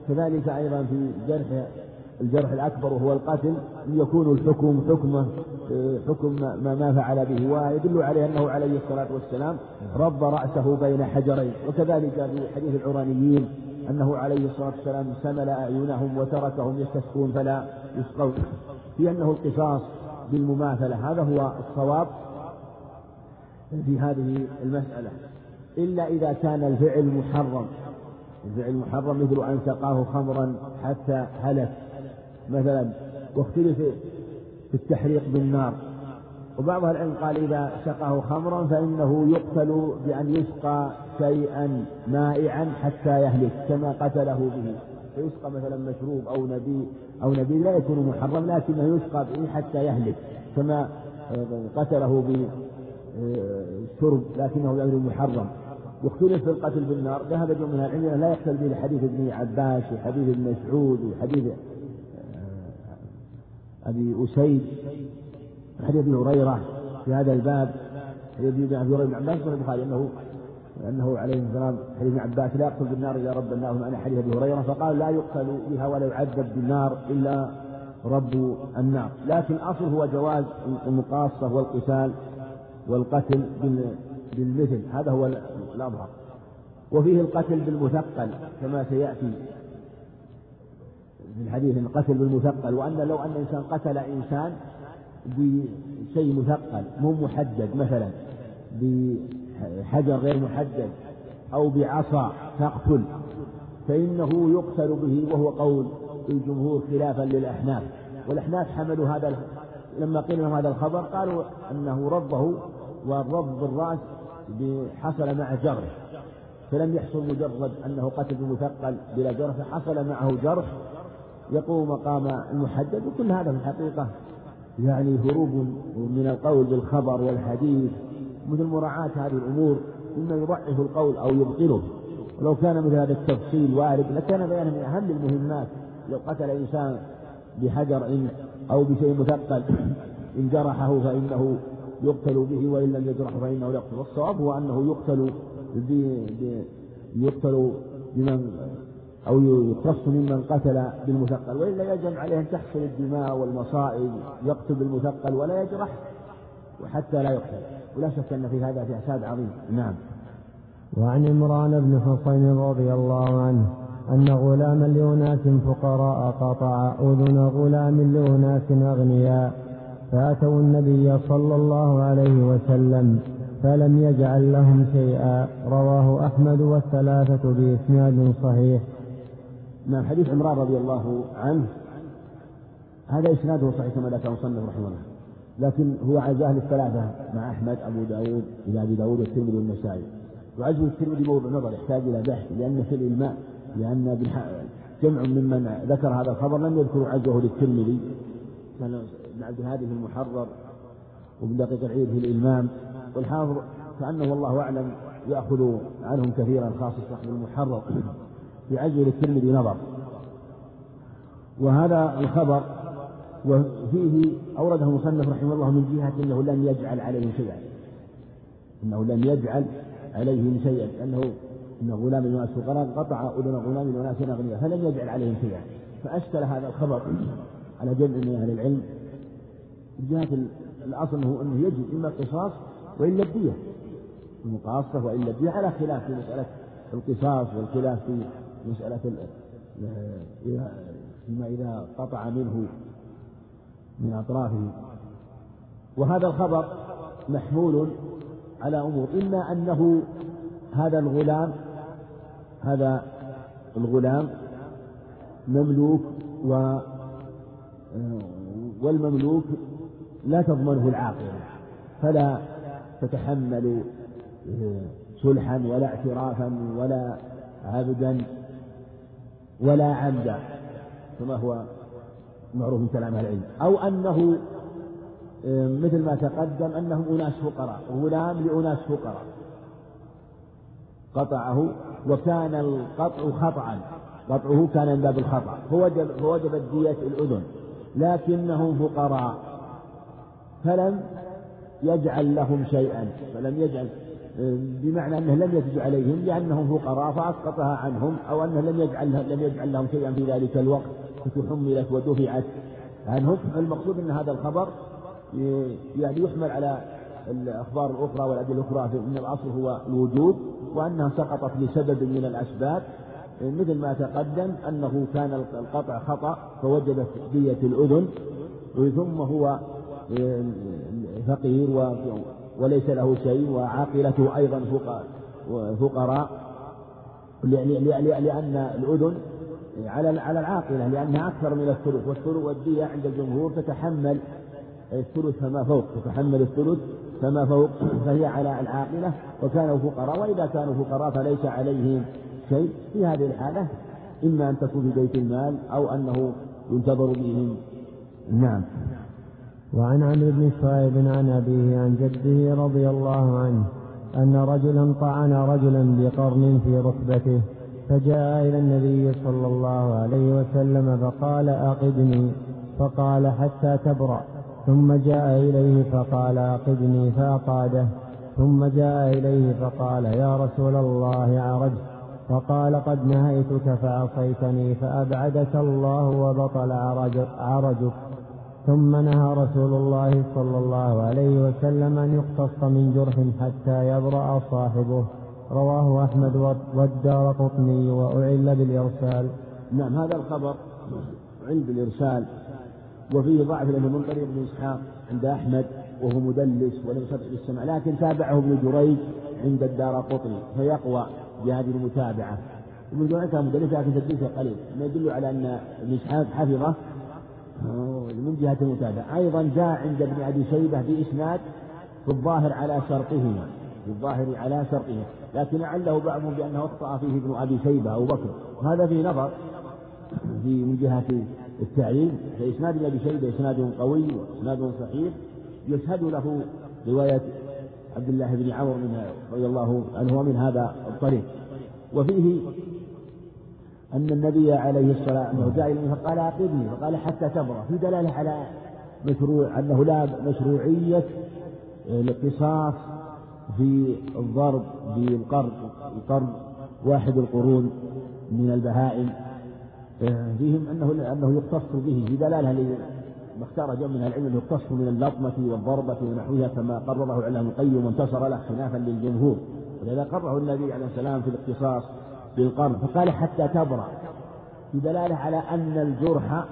كذلك أيضا في جرح الجرح الأكبر وهو القتل يكون الحكم حكمه حكم ما, ما فعل به. ويدل عليه أنه عليه الصلاة والسلام رب رأسه بين حجرين. وكذلك في حديث العرانيين أنه عليه الصلاة والسلام سمل أعينهم وتركهم يستسقون فلا يسقون. في أنه القصاص بالمماثلة. هذا هو الصواب في هذه المسألة. إلا إذا كان الفعل محرم. الفعل محرم مثل أن سقاه خمرا حتى هلك. مثلا واختلف في التحريق بالنار. وبعض العلم قال إذا سقاه خمرا فإنه يقتل بأن يسقى شيئا مائعا حتى يهلك كما قتله به. فيسقى مثلا مشروب أو نبي أو نبي لا يكون محرم لكنه يسقى به حتى يهلك كما قتله بالشرب لكنه غير محرم. واختلف في القتل بالنار. ذهب جمع من العلم لا يقتل به حديث ابن عباس وحديث ابن مسعود وحديث أبي أسيد حديث ابي هريرة في هذا الباب حديث ابن عبد بن عباس في البخاري أنه أنه عليه السلام حديث ابن عباس لا يقتل بالنار إلا رب النار معنى حديث أبي هريرة فقال لا يقتل بها ولا يعذب بالنار إلا رب النار. لكن الأصل هو جواز المقاصة والقتال والقتل بالمثل هذا هو الأظهر. وفيه القتل بالمثقل كما سيأتي في الحديث القتل بالمثقل وأن لو أن إنسان قتل إنسان بشيء مثقل مو محدد مثلا بحجر غير محدد أو بعصا تقتل فإنه يقتل به وهو قول الجمهور خلافا للأحناف. والأحناف حملوا هذا لما قيل لهم هذا الخبر قالوا أنه رضه والرض بالرأس حصل مع جرح. فلم يحصل مجرد أنه قتل بمثقل بلا جرح فحصل معه جرح يقوم مقام المحدد وكل هذا في الحقيقة يعني هروب من القول بالخبر والحديث مثل مراعاة هذه الأمور. مما يضعف القول أو يبطله. ولو كان مثل هذا التفصيل وارد لكان بيانا من أهم المهمات. لو قتل إنسان بحجر أو بشيء مثقل إن جرحه فإنه يقتل به وإن لم يجرحه فإنه يقتل. والصواب هو أنه يقتل يقتل بمن أو يختص ممن قتل بالمثقل وإلا يجب عليه أن تحصل الدماء والمصائب يقتل بالمثقل ولا يجرح وحتى لا يقتل. ولا شك أن في هذا فساد عظيم. نعم. وعن عمران بن حصين رضي الله عنه أن غلاما لأناس فقراء قطع أذن غلام لأناس أغنياء فأتوا النبي صلى الله عليه وسلم فلم يجعل لهم شيئا رواه أحمد والثلاثة بإسناد صحيح. نعم حديث عمران رضي الله عنه. هذا إسناده صحيح كما ذكر المصنف رحمه الله. لكن هو عزاه للثلاثة مع أحمد أبو داود إلى أبي داود والترمذي والنسائي. وعزه الترمذي موضع نظر يحتاج إلى بحث لأن في الإلماء لأن جمع ممن ذكر هذا الخبر لم يذكروا عزه للترمذي. كان ابن عبد الهادي في المحرر وابن دقيق العيد في الإلمام. والحافظ كأنه والله أعلم يأخذ عنهم كثيرا خاصة صاحب المحرر. في عزه للترمذي نظر. وهذا الخبر وفيه أورده المصنف رحمه الله من جهة أنه لم يجعل عليهم شيئا. أنه لم يجعل عليهم شيئا. أنه إن غلام وناس فقراء قطع أذن غلام وناس أغنياء. فلم يجعل عليهم شيئا. فأشكل هذا الخبر على جمع من أهل العلم. من جهة الأصل هو أنه يجب إما القصاص وإلا الدية. المقاصة وإلا الدية على خلاف في مسألة القصاص والخلاف في مسألة فيما إذا قطع منه من أطرافه. وهذا الخبر محمول على أمور. إما أنه هذا الغلام هذا الغلام مملوك و والمملوك لا تضمنه العاقلة فلا تتحمل سلحا ولا اعترافا ولا عبدا. ولا عمدا كما هو معروف من كلام أهل العلم. أو أنه آه، مثل ما تقدم أنهم أناس فقراء غلام لأناس فقراء. قطعه وكان القطع خطأ قطعه كان من باب الخطأ. فوجب فوجبت دية الأذن لكنهم فقراء. فلم يجعل لهم شيئا فلم يجعل بمعنى أنه لم يجد عليهم لأنهم فقراء فأسقطها عنهم أو أنه لم يجعل لم يجعل لهم شيئا في ذلك الوقت فتحملت ودفعت عنهم. المقصود أن هذا الخبر يعني يحمل على الأخبار الأخرى والأدلة الأخرى أن الأصل هو الوجود وأنها سقطت لسبب من الأسباب. مثل ما تقدم أنه كان القطع خطأ فوجبت دية الأذن ثم هو فقير وليس له شيء وعاقلته أيضا فقراء لأن الأذن على على العاقلة لأنها أكثر من الثلث والثلث والدية عند الجمهور تتحمل الثلث فما فوق تتحمل الثلث فما فوق فهي على العاقلة وكانوا فقراء. وإذا كانوا فقراء فليس عليهم شيء. في هذه الحالة إما أن تكون في بيت المال أو أنه ينتظر بهم. نعم. وعن عمرو بن شعيب عن أبيه عن جده رضي الله عنه أن رجلا طعن رجلا بقرن في ركبته فجاء إلى النبي صلى الله عليه وسلم فقال أقدني فقال حتى تبرأ ثم جاء إليه فقال أقدني فأقاده ثم جاء إليه فقال يا رسول الله عرجت فقال قد نهيتك فعصيتني فأبعدك الله وبطل عرجك. ثم نهى رسول الله صلى الله عليه وسلم أن يقتص من جرح حتى يبرأ صاحبه. رواه أحمد والدار قطني وأعل بالإرسال. نعم هذا الخبر عل بالإرسال وفيه ضعف لأنه من طريق ابن إسحاق عند أحمد وهو مدلس ولم يصدق بالسمع لكن تابعه ابن جريج عند الدار قطني فيقوى بهذه المتابعة. ابن جريج كان مدلس لكن تدليسه قليل. ما يدل على أن ابن إسحاق حفظه من جهة المتابعة. أيضا جاء عند ابن أبي شيبة بإسناد في الظاهر على شرطهما في الظاهر على شرطهما لكن لعله بعضهم بأنه أخطأ فيه ابن أبي شيبة أو بكر. وهذا في نظر في من جهة التعليم فإسناد ابن أبي شيبة إسناد قوي وإسناد صحيح. يشهد له رواية عبد الله بن عمرو رضي الله عنه من هذا الطريق. وفيه أن النبي عليه الصلاة والسلام جاء إليه فقال أقبني فقال حتى تبرأ. في دلالة على مشروع أنه لا مشروعية القصاص في الضرب بالقرض القرض واحد القرون من البهائم. فيهم أنه أنه يقتص به. في دلالة ما اختار جمع من العلم أنه يقتص من اللطمة والضربة ونحوها كما قرره علم القيم وانتصر له خلافا للجمهور. ولذا قرره النبي عليه السلام في الاقتصاص بالقرن. فقال حتى تبرأ. في دلالة على أن الجرح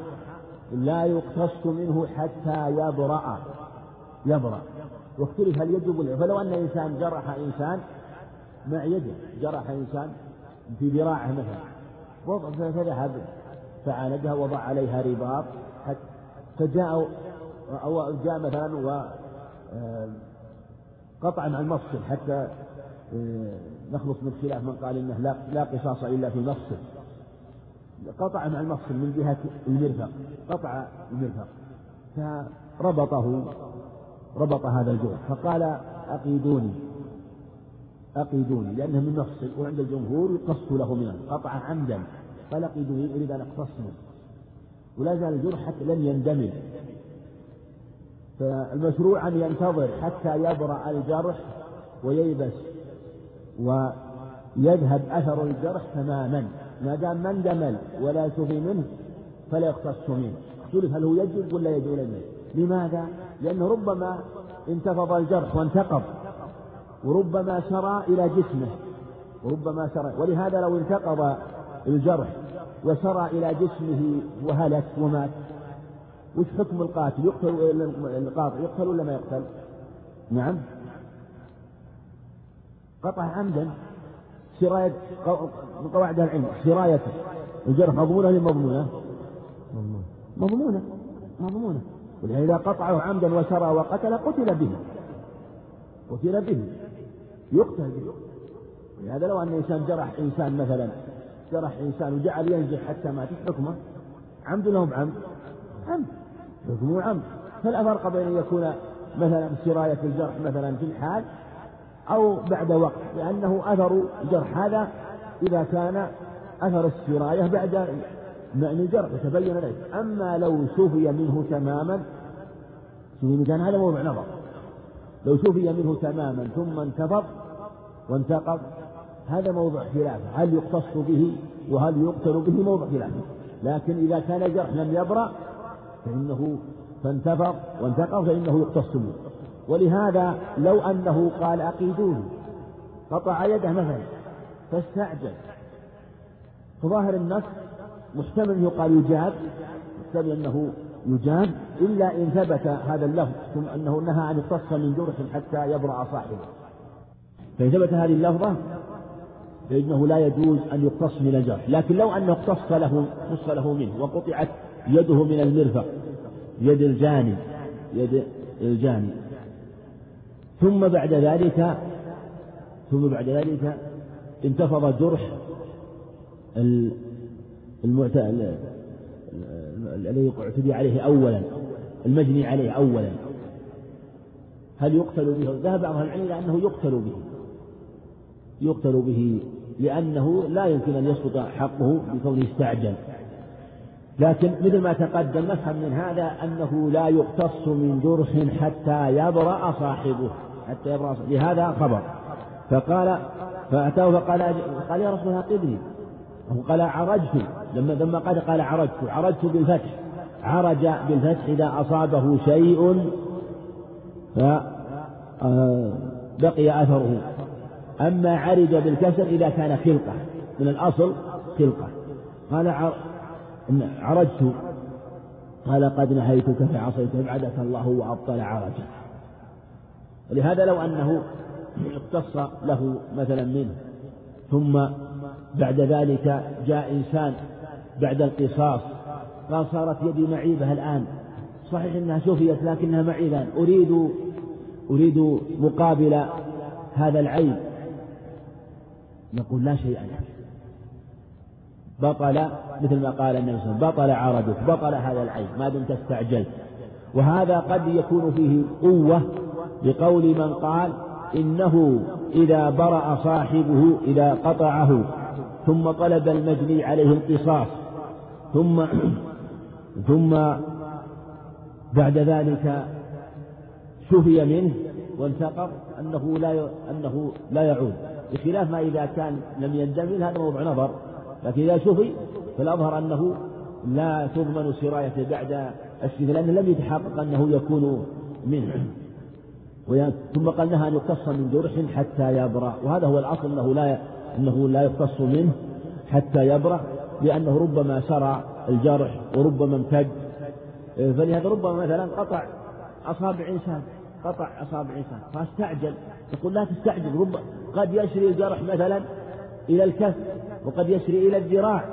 لا يقتص منه حتى يبرأ. يبرأ. واختلف هل يجب فلو أن إنسان جرح إنسان مع يده جرح إنسان في ذراعه مثلا. فذهب فعالجها وضع عليها رباط. فجاء أو جاء مثلا و آه، قطع المفصل حتى آه، نخلص من خلاف من قال إنه لا, لا قصاص إلا في المفصل. قطع مع المفصل من جهة المرفق. قطع المرفق. فربطه ربط هذا الجرح فقال أقيدوني. أقيدوني. لأنه من مفصل وعند الجمهور يقص له منه قطع عمدا. قال أقيدوني أريد أن أقتص منه ولا زال الجرح حتى لم يندمج. فالمشروع أن ينتظر حتى يبرأ الجرح وييبس. ويذهب أثر الجرح تماما. ما دام ما اندمل ولا شفي منه فلا يقتص منه. اختلف هل هو يجب ولا يجب يجب لماذا؟ لأنه ربما انتفض الجرح وانتقض وربما سرى إلى جسمه وربما سرى. ولهذا لو انتقض الجرح وسرى إلى جسمه وهلك ومات وش حكم القاتل؟ يقتل القاطع يقتل ولا ما يقتل؟ نعم. قطع عمدا سراية من قواعد العلم سراية الجرح مضمونة ولا مضمونة؟ مضمونة. ولهذا قطعه عمدا وسرى وقتل قتل به. قتل به. يقتل به. ولهذا لو أن إنسان جرح إنسان مثلا جرح إنسان وجعل ينزف حتى مات حكمه؟ عمد له بعمد؟ عمد. حكمه عمد. فلا فرق بين أن يكون مثلا سراية الجرح مثلا في الحال أو بعد وقت لأنه أثر الجرح هذا إذا كان أثر السراية بعد معنى الجرح يتبين ذلك. أما لو شفي منه تماما كان هذا موضع نظر. لو شفي منه تماما ثم انتفض وانتقض هذا موضع خلاف. هل يقتص به وهل يقتل به؟ موضع خلاف. لكن إذا كان الجرح لم يبرأ فإنه فانتفض وانتقض فإنه يقتص به ولهذا لو أنه قال أقيدوني قطع يده مثلا فاستعجل. فظاهر النص محتمل يقال يجاب محتمل أنه يجاب إلا إن ثبت هذا اللفظ ثم أنه نهى عن القص من جرح حتى يبرأ صاحبه. فإن ثبت هذه اللفظة فإنه لا يجوز أن يقتص من الجرح. لكن لو أنه اقتص له قص له منه وقطعت يده من المرفق يد الجاني يد الجاني. ثم بعد ذلك ثم بعد ذلك انتفض جرح الذي اعتدي عليه أولا المجني عليه أولا. هل يقتل به؟ ذهب بعض العلم إلى أنه يقتل به. يقتل به لأنه لا يمكن أن يسقط حقه بكونه استعجل. لكن مثل ما تقدم نفهم من هذا أنه لا يقتص من جرح حتى يبرأ صاحبه. حتى يبرأ لهذا خبر. فقال فأتاه فقال قال يا رسول الله قبلي. قال عرجت. لما لما قال قال عرجت. عرجت بالفتح. عرج بالفتح إذا أصابه شيء فبقي آه، أثره. أما عرج بالكسر إذا كان خلقة. من الأصل خلقة. قال عرجت. قال قد نهيتك فعصيت. فابعدك الله وأبطل عرجك. ولهذا لو أنه اقتص له مثلا منه ثم بعد ذلك جاء إنسان بعد القصاص قال صارت يدي معيبة الآن. صحيح أنها شفيت لكنها معيبة أريد أريد مقابل هذا العيب. نقول لا شيء لك بطل مثل ما قال النبي صلى الله عليه وسلم بطل عرضك بطل هذا العيب ما دمت استعجلت. وهذا قد يكون فيه قوة بقول من قال إنه إذا برأ صاحبه إذا قطعه ثم طلب المجني عليه القصاص ثم ثم بعد ذلك شفي منه وانتقض أنه لا أنه لا يعود. بخلاف ما إذا كان لم يندمل هذا موضوع نظر. لكن إذا شفي فالأظهر أنه لا تضمن سرايته بعد الشفاء لأنه لم يتحقق أنه يكون منه. ثم قال نهى أن يقتص من جرح حتى يبرأ. وهذا هو الأصل أنه لا أنه لا يقتص منه حتى يبرأ لأنه ربما سرى الجرح وربما امتد. فلهذا ربما مثلا قطع أصابع إنسان قطع أصابع إنسان فاستعجل. يقول لا تستعجل رب قد يسري الجرح مثلا إلى الكف وقد يسري إلى الذراع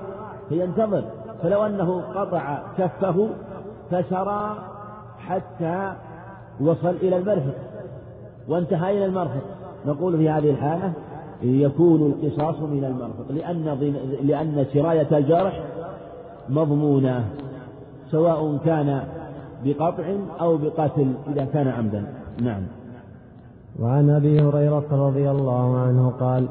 فينتظر. فلو أنه قطع كفه فسرى حتى وصل إلى المرفق. وانتهى إلى المرفق. نقول في هذه الحالة يكون القصاص من المرفق لأن لأن سراية الجرح مضمونة سواء كان بقطع أو بقتل إذا كان عمدا. نعم. وعن أبي هريرة رضي الله عنه قال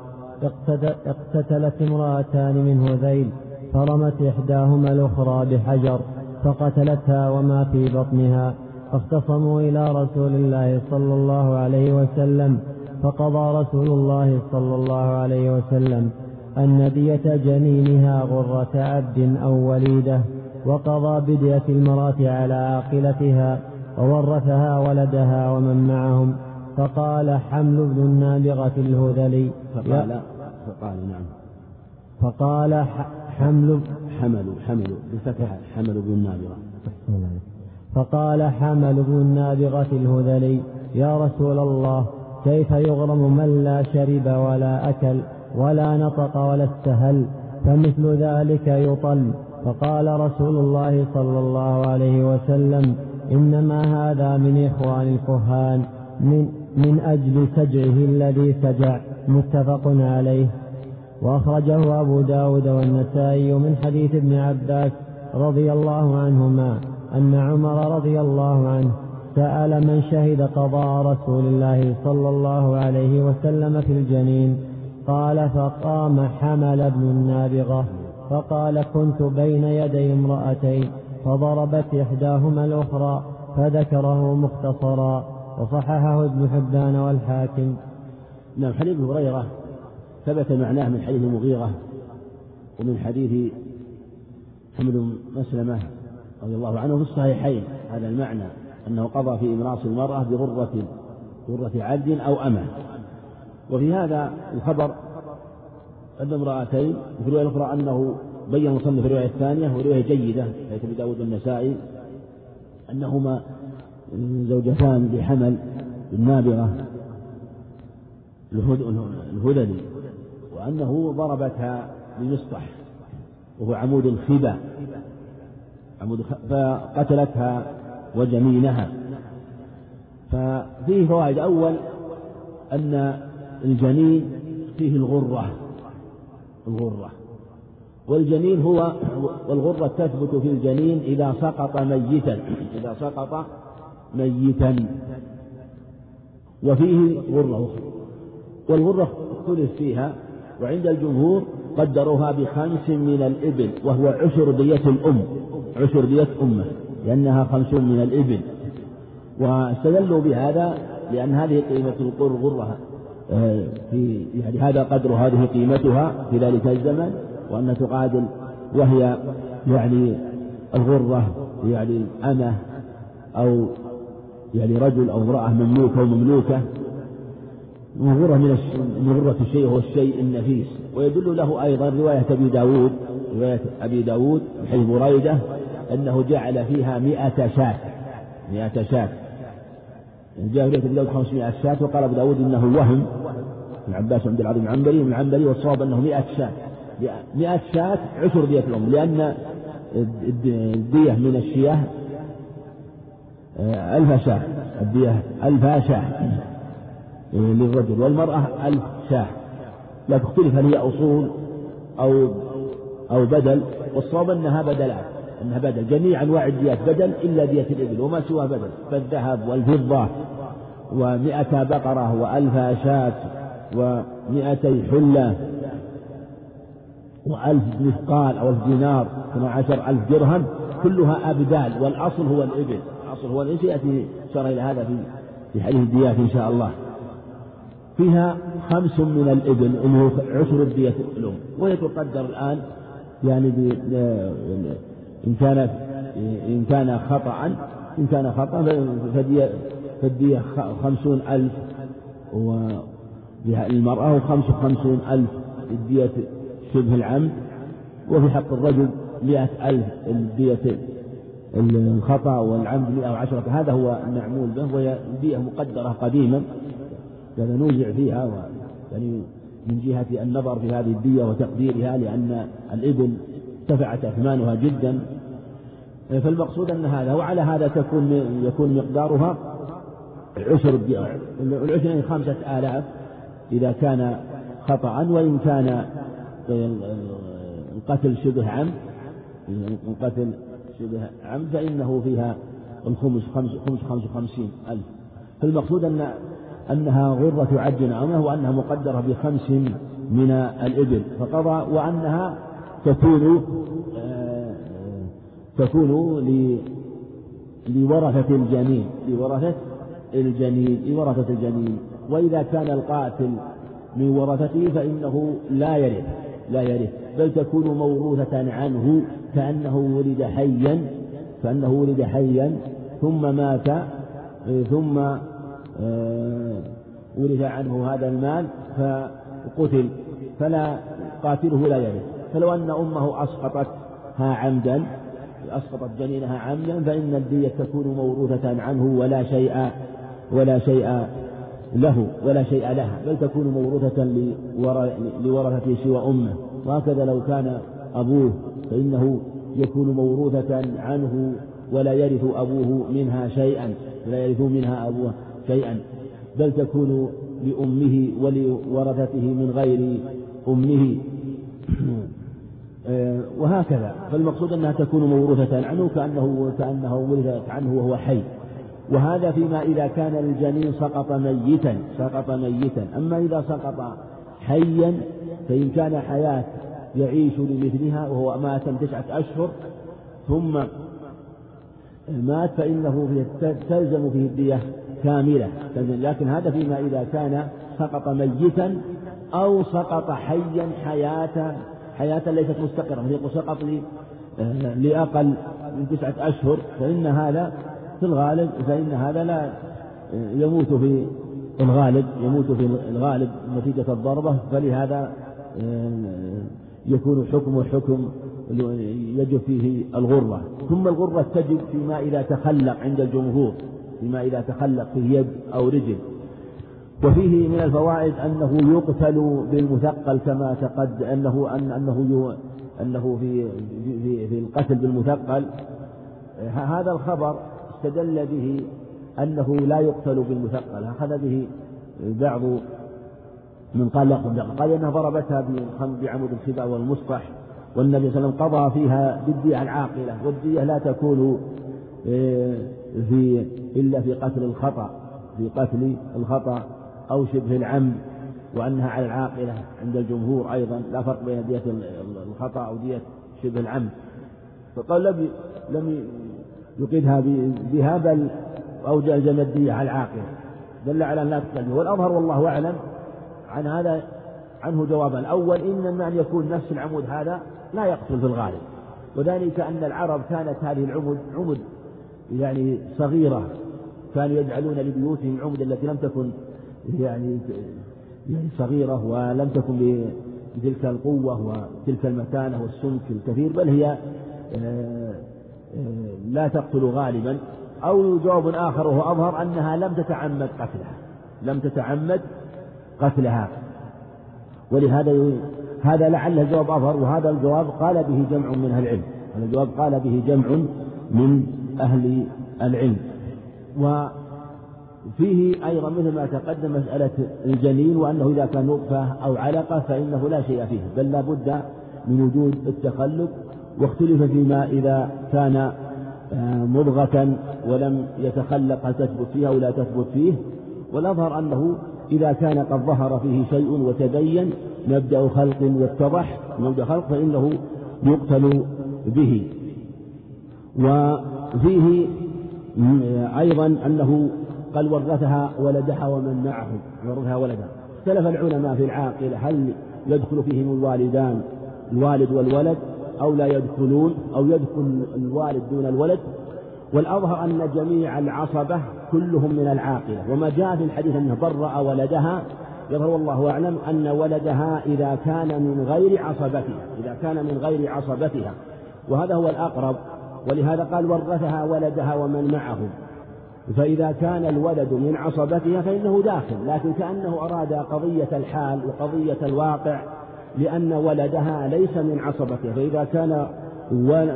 اقتتلت امرأتان من هذيل فرمت إحداهما الأخرى بحجر فقتلتها وما في بطنها. فاختصموا إلى رسول الله صلى الله عليه وسلم فقضى رسول الله صلى الله عليه وسلم أن دية جنينها غرة عبد أو وليدة وقضى بدية المرأة على عاقلتها وورثها ولدها ومن معهم فقال حمل ابن النابغة الهذلي. فقال فقال نعم. فقال حمل حملوا حملوا بفتح حمل ابن النابغة فقال حمل ابن النابغة الهذلي يا رسول الله كيف يغرم من لا شرب ولا أكل ولا نطق ولا استهل فمثل ذلك يطل. فقال رسول الله صلى الله عليه وسلم إنما هذا من إخوان الكهان من, من أجل سجعه الذي سجع. متفق عليه. وأخرجه أبو داود والنسائي من حديث ابن عباس رضي الله عنهما. أن عمر رضي الله عنه سأل من شهد قضاء رسول الله صلى الله عليه وسلم في الجنين. قال فقام حمل بن النابغة. فقال كنت بين يدي امرأتين. فضربت إحداهما الأخرى فذكره مختصرا. وصححه ابن حبان والحاكم. نعم حديث هريرة ثبت معناه من حديث المغيرة ومن حديث حمد مسلمة رضي الله عنه في الصحيحين. هذا المعنى أنه قضى في إمراص المرأة بغرة غرة عبد أو أمة. وفي هذا الخبر أن امرأتين في الرواية الأخرى أنه بين المصنف في الرواية الثانية ورواية جيدة حيث أبي داود والنسائي أنهما زوجتان بحمل النابغة الهذلي وأنه ضربتها بمسطح وهو عمود الخبا فقتلتها وجنينها ففيه فوائد أول أن الجنين فيه الغرة الغرة. والجنين هو والغرة تثبت في الجنين إذا سقط ميتا إذا سقط ميتا. وفيه غرة أخرى. والغرة اختلف فيها وعند الجمهور قدروها بخمس من الإبل وهو عشر دية الأم. عشر دية أمة لأنها خمسون من الإبل. واستدلوا بهذا لأن هذه قيمة الغرة آه، في يعني هذا قدر هذه قيمتها في ذلك الزمن وأن تقادل وهي يعني الغرة يعني أمة أو يعني رجل أو امرأة مملوكة ومملوكة غرة من من غرة الشيء هو الشيء النفيس. ويدل له أيضا رواية أبي داود رواية أبي داود من حيث بريدة أنه جعل فيها مئة شاة. مئة شاة. جاء في داود 500 شاة وقال أبو داود إنه وهم. ابن عباس عبد العظيم العنبري من العنبري والصواب أنه مئة شاة. مئة شاة عشر دية الأم لأن الدية من الشياه ألف شاة. الدية ألف شاة للرجل والمرأة ألف شاة. لا تختلف هل هي أصول أو أو بدل والصواب أنها بدلات. أنها بدل. جميع أنواع الديات بدل إلا دية الإبل وما سواه بدل. فالذهب والفضة ومئة بقرة وألف شاة ومئتي حلة وألف مثقال أو ألف دينار اثنا عشر ألف درهم كلها أبدال. والأصل هو الإبل. الأصل هو الإبل. يأتي شرع إلى هذا في في حديث الديات إن شاء الله. فيها خمس من الإبل اللي هو عشر الدية الأم. وهي تقدر الآن يعني إن كانت إن كان خطأ إن كان خطأ فالدية فالدية خمسون ألف المرأة وخمس خمسون ألف الدية شبه العمد وفي حق الرجل مئة ألف الدية الخطأ والعمد مئة وعشرة. هذا هو المعمول به وهي الدية مقدرة قديما كان نوزع فيها يعني من جهة النظر في هذه الدية وتقديرها لأن الإبل ارتفعت أثمانها جدا. فالمقصود أن هذا وعلى هذا تكون يكون مقدارها عشر العشر يعني خمسة آلاف إذا كان خطأ وإن كان القتل شبه عمد القتل شبه عمد فإنه فيها الخمس خمس خمس خمس وخمسين ألف. فالمقصود أن أنها غرة عبد عامة وأنها مقدرة بخمس من الإبل. فقضى وأنها تكون آه، تكون لورثة الجنين لورثة الجنين لورثة الجنين. وإذا كان القاتل من ورثته فإنه لا يرث لا يرث. بل تكون موروثة عنه كأنه ولد حيا كأنه ولد حيا ثم مات ثم آه، ورث عنه هذا المال فقتل. فلا قاتله لا يرث. فلو أن أمه أسقطتها عمدا أسقطت جنينها عمدا فإن الدية تكون موروثة عنه ولا شيء ولا شيء له ولا شيء لها بل تكون موروثة لورثته سوى أمه. وهكذا لو كان أبوه فإنه يكون موروثة عنه ولا يرث أبوه منها شيئا ولا يرث منها أبوه شيئا بل تكون لأمه ولورثته من غير أمه. وهكذا. فالمقصود أنها تكون موروثة عنه كأنه كأنه ورثت عنه وهو حي. وهذا فيما إذا كان الجنين سقط ميتا سقط ميتا. أما إذا سقط حيا فإن كان حياة يعيش لمثلها وهو مات تسعة أشهر ثم مات فإنه تلزم فيه الدية كاملة. لكن هذا فيما إذا كان سقط ميتا أو سقط حيا حياة حياة ليست مستقرة يقول سقط لأقل من تسعة أشهر فإن هذا في الغالب فإن هذا لا يموت في الغالب يموت في الغالب نتيجة الضربة فلهذا يكون حكمه حكم يجب فيه الغرة. ثم الغرة تجب فيما إذا تخلق عند الجمهور فيما إذا تخلق في يد أو رجل. وفيه من الفوائد أنه يقتل بالمثقل كما تقد أنه أن أنه أنه في في في القتل بالمثقل. هذا الخبر استدل به أنه لا يقتل بالمثقل. أخذ به بعض من قال لا قال إنها ضربتها بعمود الخباء والمصطح والنبي صلى الله عليه وسلم قضى فيها بالدية العاقلة. والدية لا تكون آه، في إلا في قتل الخطأ في قتل الخطأ. أو شبه العمد وأنها على العاقلة عند الجمهور أيضا لا فرق بين دية الخطأ أو دية شبه العمد. فقال لم لم يقيدها بها بل أو جلزم الدية على العاقلة. دل على أن لا تقتل والأظهر والله أعلم عن هذا عنه جوابا الأول إن أن يكون نفس العمود هذا لا يقتل في الغالب. وذلك أن العرب كانت هذه العمد عمد يعني صغيرة كانوا يجعلون لبيوتهم العمد التي لم تكن يعني يعني صغيرة ولم تكن بتلك القوة وتلك المتانة والسمك الكثير بل هي آه، آه، لا تقتل غالبا. أو جواب آخر وهو أظهر أنها لم تتعمد قتلها لم تتعمد قتلها. ولهذا هذا لعله الجواب أظهر وهذا الجواب قال به جمع من أهل العلم. هذا الجواب قال به جمع من أهل العلم. وفيه أيضا مثل ما تقدم مسألة الجنين وأنه إذا كان نطفة أو علقة فإنه لا شيء فيه بل لا بد من وجود التخلق واختلف فيما إذا كان آه، مضغة ولم يتخلق هل تثبت فيه أو لا تثبت فيه والأظهر أنه إذا كان قد ظهر فيه شيء وتبين مبدأ خلق واتضح مبدأ خلق فإنه يقتل به. وفيه أيضا أنه قال ورثها ولدها ومن معه. ورثها ولدها. اختلف العلماء في العاقلة هل يدخل فيهم الوالدان الوالد والولد أو لا يدخلون أو يدخل الوالد دون الولد؟ والأظهر أن جميع العصبة كلهم من العاقلة. وما جاء في الحديث أنه برأ ولدها يظهر والله أعلم أن ولدها إذا كان من غير عصبتها إذا كان من غير عصبتها. وهذا هو الأقرب. ولهذا قال ورثها ولدها ومن معه. فإذا كان الولد من عصبتها فإنه داخل لكن كأنه أراد قضية الحال وقضية الواقع لأن ولدها ليس من عصبتها. فإذا كان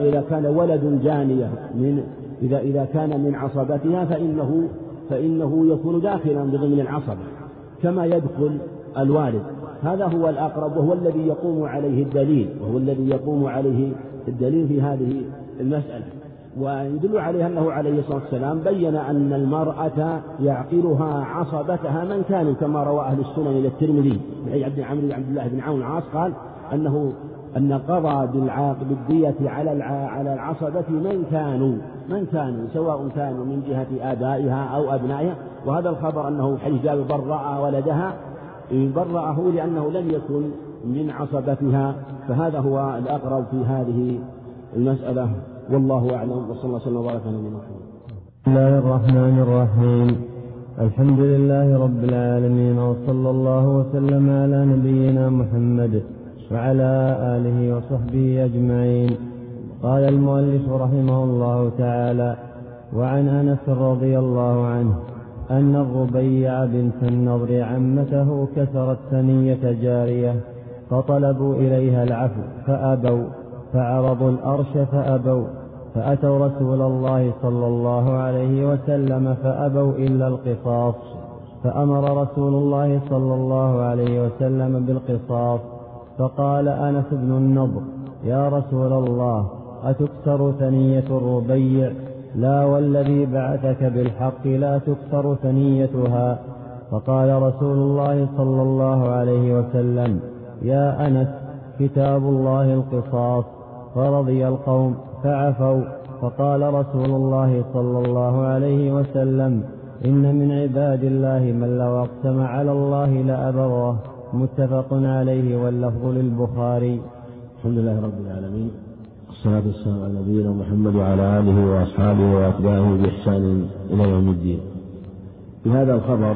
إذا كان ولد جانية من إذا إذا كان من عصبتها فإنه فإنه يكون داخلا بضمن العصبة كما يدخل الوالد. هذا هو الأقرب وهو الذي يقوم عليه الدليل وهو الذي يقوم عليه الدليل في هذه المسألة. ويدل عليه أنه عليه الصلاة والسلام بين أن المرأة يعقلها عصبتها من كانوا كما روى أهل السنن إلى الترمذي. من عبد عمرو عبد الله بن عون العاص قال أنه أن قضى بالعاق بالدية على على العصبة من كانوا من كانوا سواء كانوا من جهة آبائها أو أبنائها. وهذا الخبر أنه جابر برأ ولدها برأه لأنه لم يكن من عصبتها. فهذا هو الأقرب في هذه المسألة. والله أعلم وصلى الله وسلم وبارك على نبينا محمد. بسم الله الرحمن الرحيم. الحمد لله رب العالمين وصلى الله وسلم على نبينا محمد وعلى آله وصحبه أجمعين. قال المؤلف رحمه الله تعالى وعن أنس رضي الله عنه أن الربيع بنت النضر عمته كسرت ثنية جارية فطلبوا إليها العفو فأبوا فعرضوا الأرش فأبوا فأتوا رسول الله صلى الله عليه وسلم فأبوا إلا القصاص فأمر رسول الله صلى الله عليه وسلم بالقصاص فقال أنس بن النضر يا رسول الله أتكسر ثنية الربيع؟ لا والذي بعثك بالحق لا تكسر ثنيتها. فقال رسول الله صلى الله عليه وسلم يا أنس كتاب الله القصاص. فرضي القوم فعفوا. فقال رسول الله صلى الله عليه وسلم إن من عباد الله من لو أقسم على الله لأبره متفق عليه واللفظ للبخاري. الحمد لله رب العالمين والصلاة والسلام على نبينا محمد وعلى آله وأصحابه وأتباعه بإحسان إلى يوم الدين. في هذا الخبر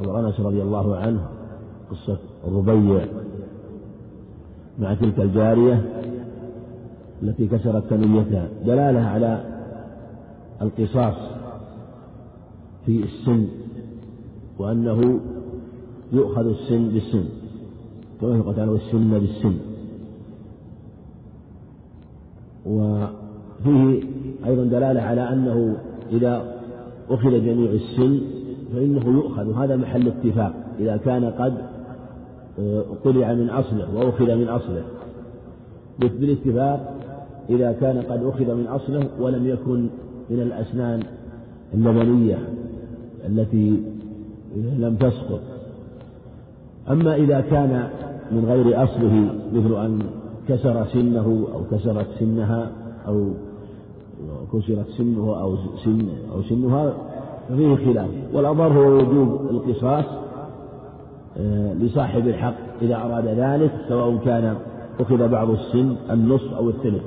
خبر أنس رضي الله عنه قصة الربيع مع تلك الجارية. التي كسرت ثنيتها دلالة على القصاص في السن وأنه يؤخذ السن بالسن كما يقول تعالى والسن بالسن. وفيه أيضا دلالة على أنه إذا أخذ جميع السن فإنه يؤخذ وهذا محل اتفاق إذا كان قد قلع من أصله وأخذ من أصله. بالاتفاق إذا كان قد أخذ من أصله ولم يكن من الأسنان اللبنية التي لم تسقط. أما إذا كان من غير أصله مثل أن كسر سنه أو كسرت سنها أو كسرت سنه أو سن أو سنها ففيه خلاف. والأظهر هو وجوب القصاص آه، لصاحب الحق إذا أراد ذلك سواء كان أخذ بعض السن النصف أو الثلث.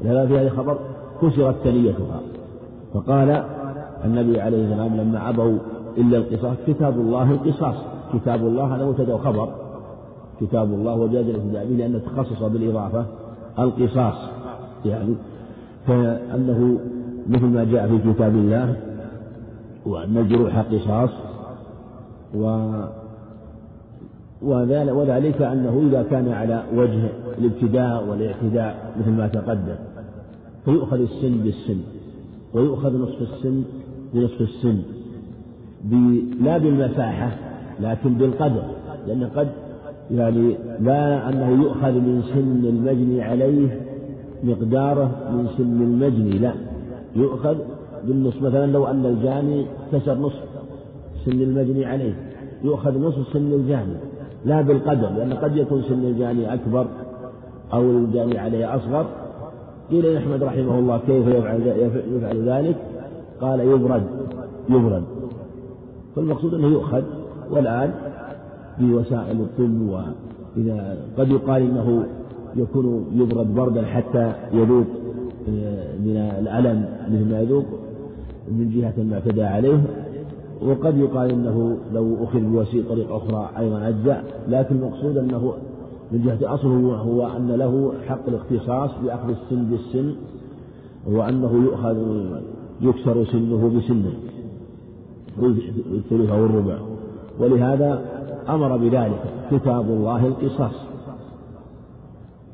ولهذا في هذا الخبر كسرت ثنيتها فقال النبي عليه السلام لما أبوا إلا القصاص كتاب الله القصاص. كتاب الله هذا مبتدأ وخبر كتاب الله وجاز الاهتداء به لأنه تخصص بالإضافة القصاص. يعني فأنه مثل ما جاء في كتاب الله وأن الجروح قصاص و وذلك أنه إذا كان على وجه الابتداء والاعتداء مثل ما تقدم. فيؤخذ السن بالسن ويؤخذ نصف السن بنصف السن لا بالمساحة لكن بالقدر لأن قد يعني لا أنه يؤخذ من سن المجني عليه مقداره من سن المجني لا يؤخذ بالنصف. مثلا لو أن الجاني كسر نصف سن المجني عليه يؤخذ نصف سن الجاني لا بالقدر لأن قد يكون سن الجاني أكبر أو الجاني عليه أصغر. قيل لأحمد رحمه الله كيف يفعل, يفعل ذلك؟ قال يبرد يبرد. فالمقصود أنه يؤخذ والآن بوسائل الطب وإذا قد يقال إنه يكون يبرد بردا حتى يذوق آه، من الألم مثل ما يذوق من جهة ما اعتدى عليه. وقد يقال إنه لو أخذ بوسيله طريقه أخرى أيضا أجزأ لكن المقصود أنه من جهة أصله هو أن له حق الاختصاص بأخذ السن بالسن وانه يؤخذ يكسر سنه بسنه. الثلث أو الربع. ولهذا أمر بذلك كتاب الله القصاص.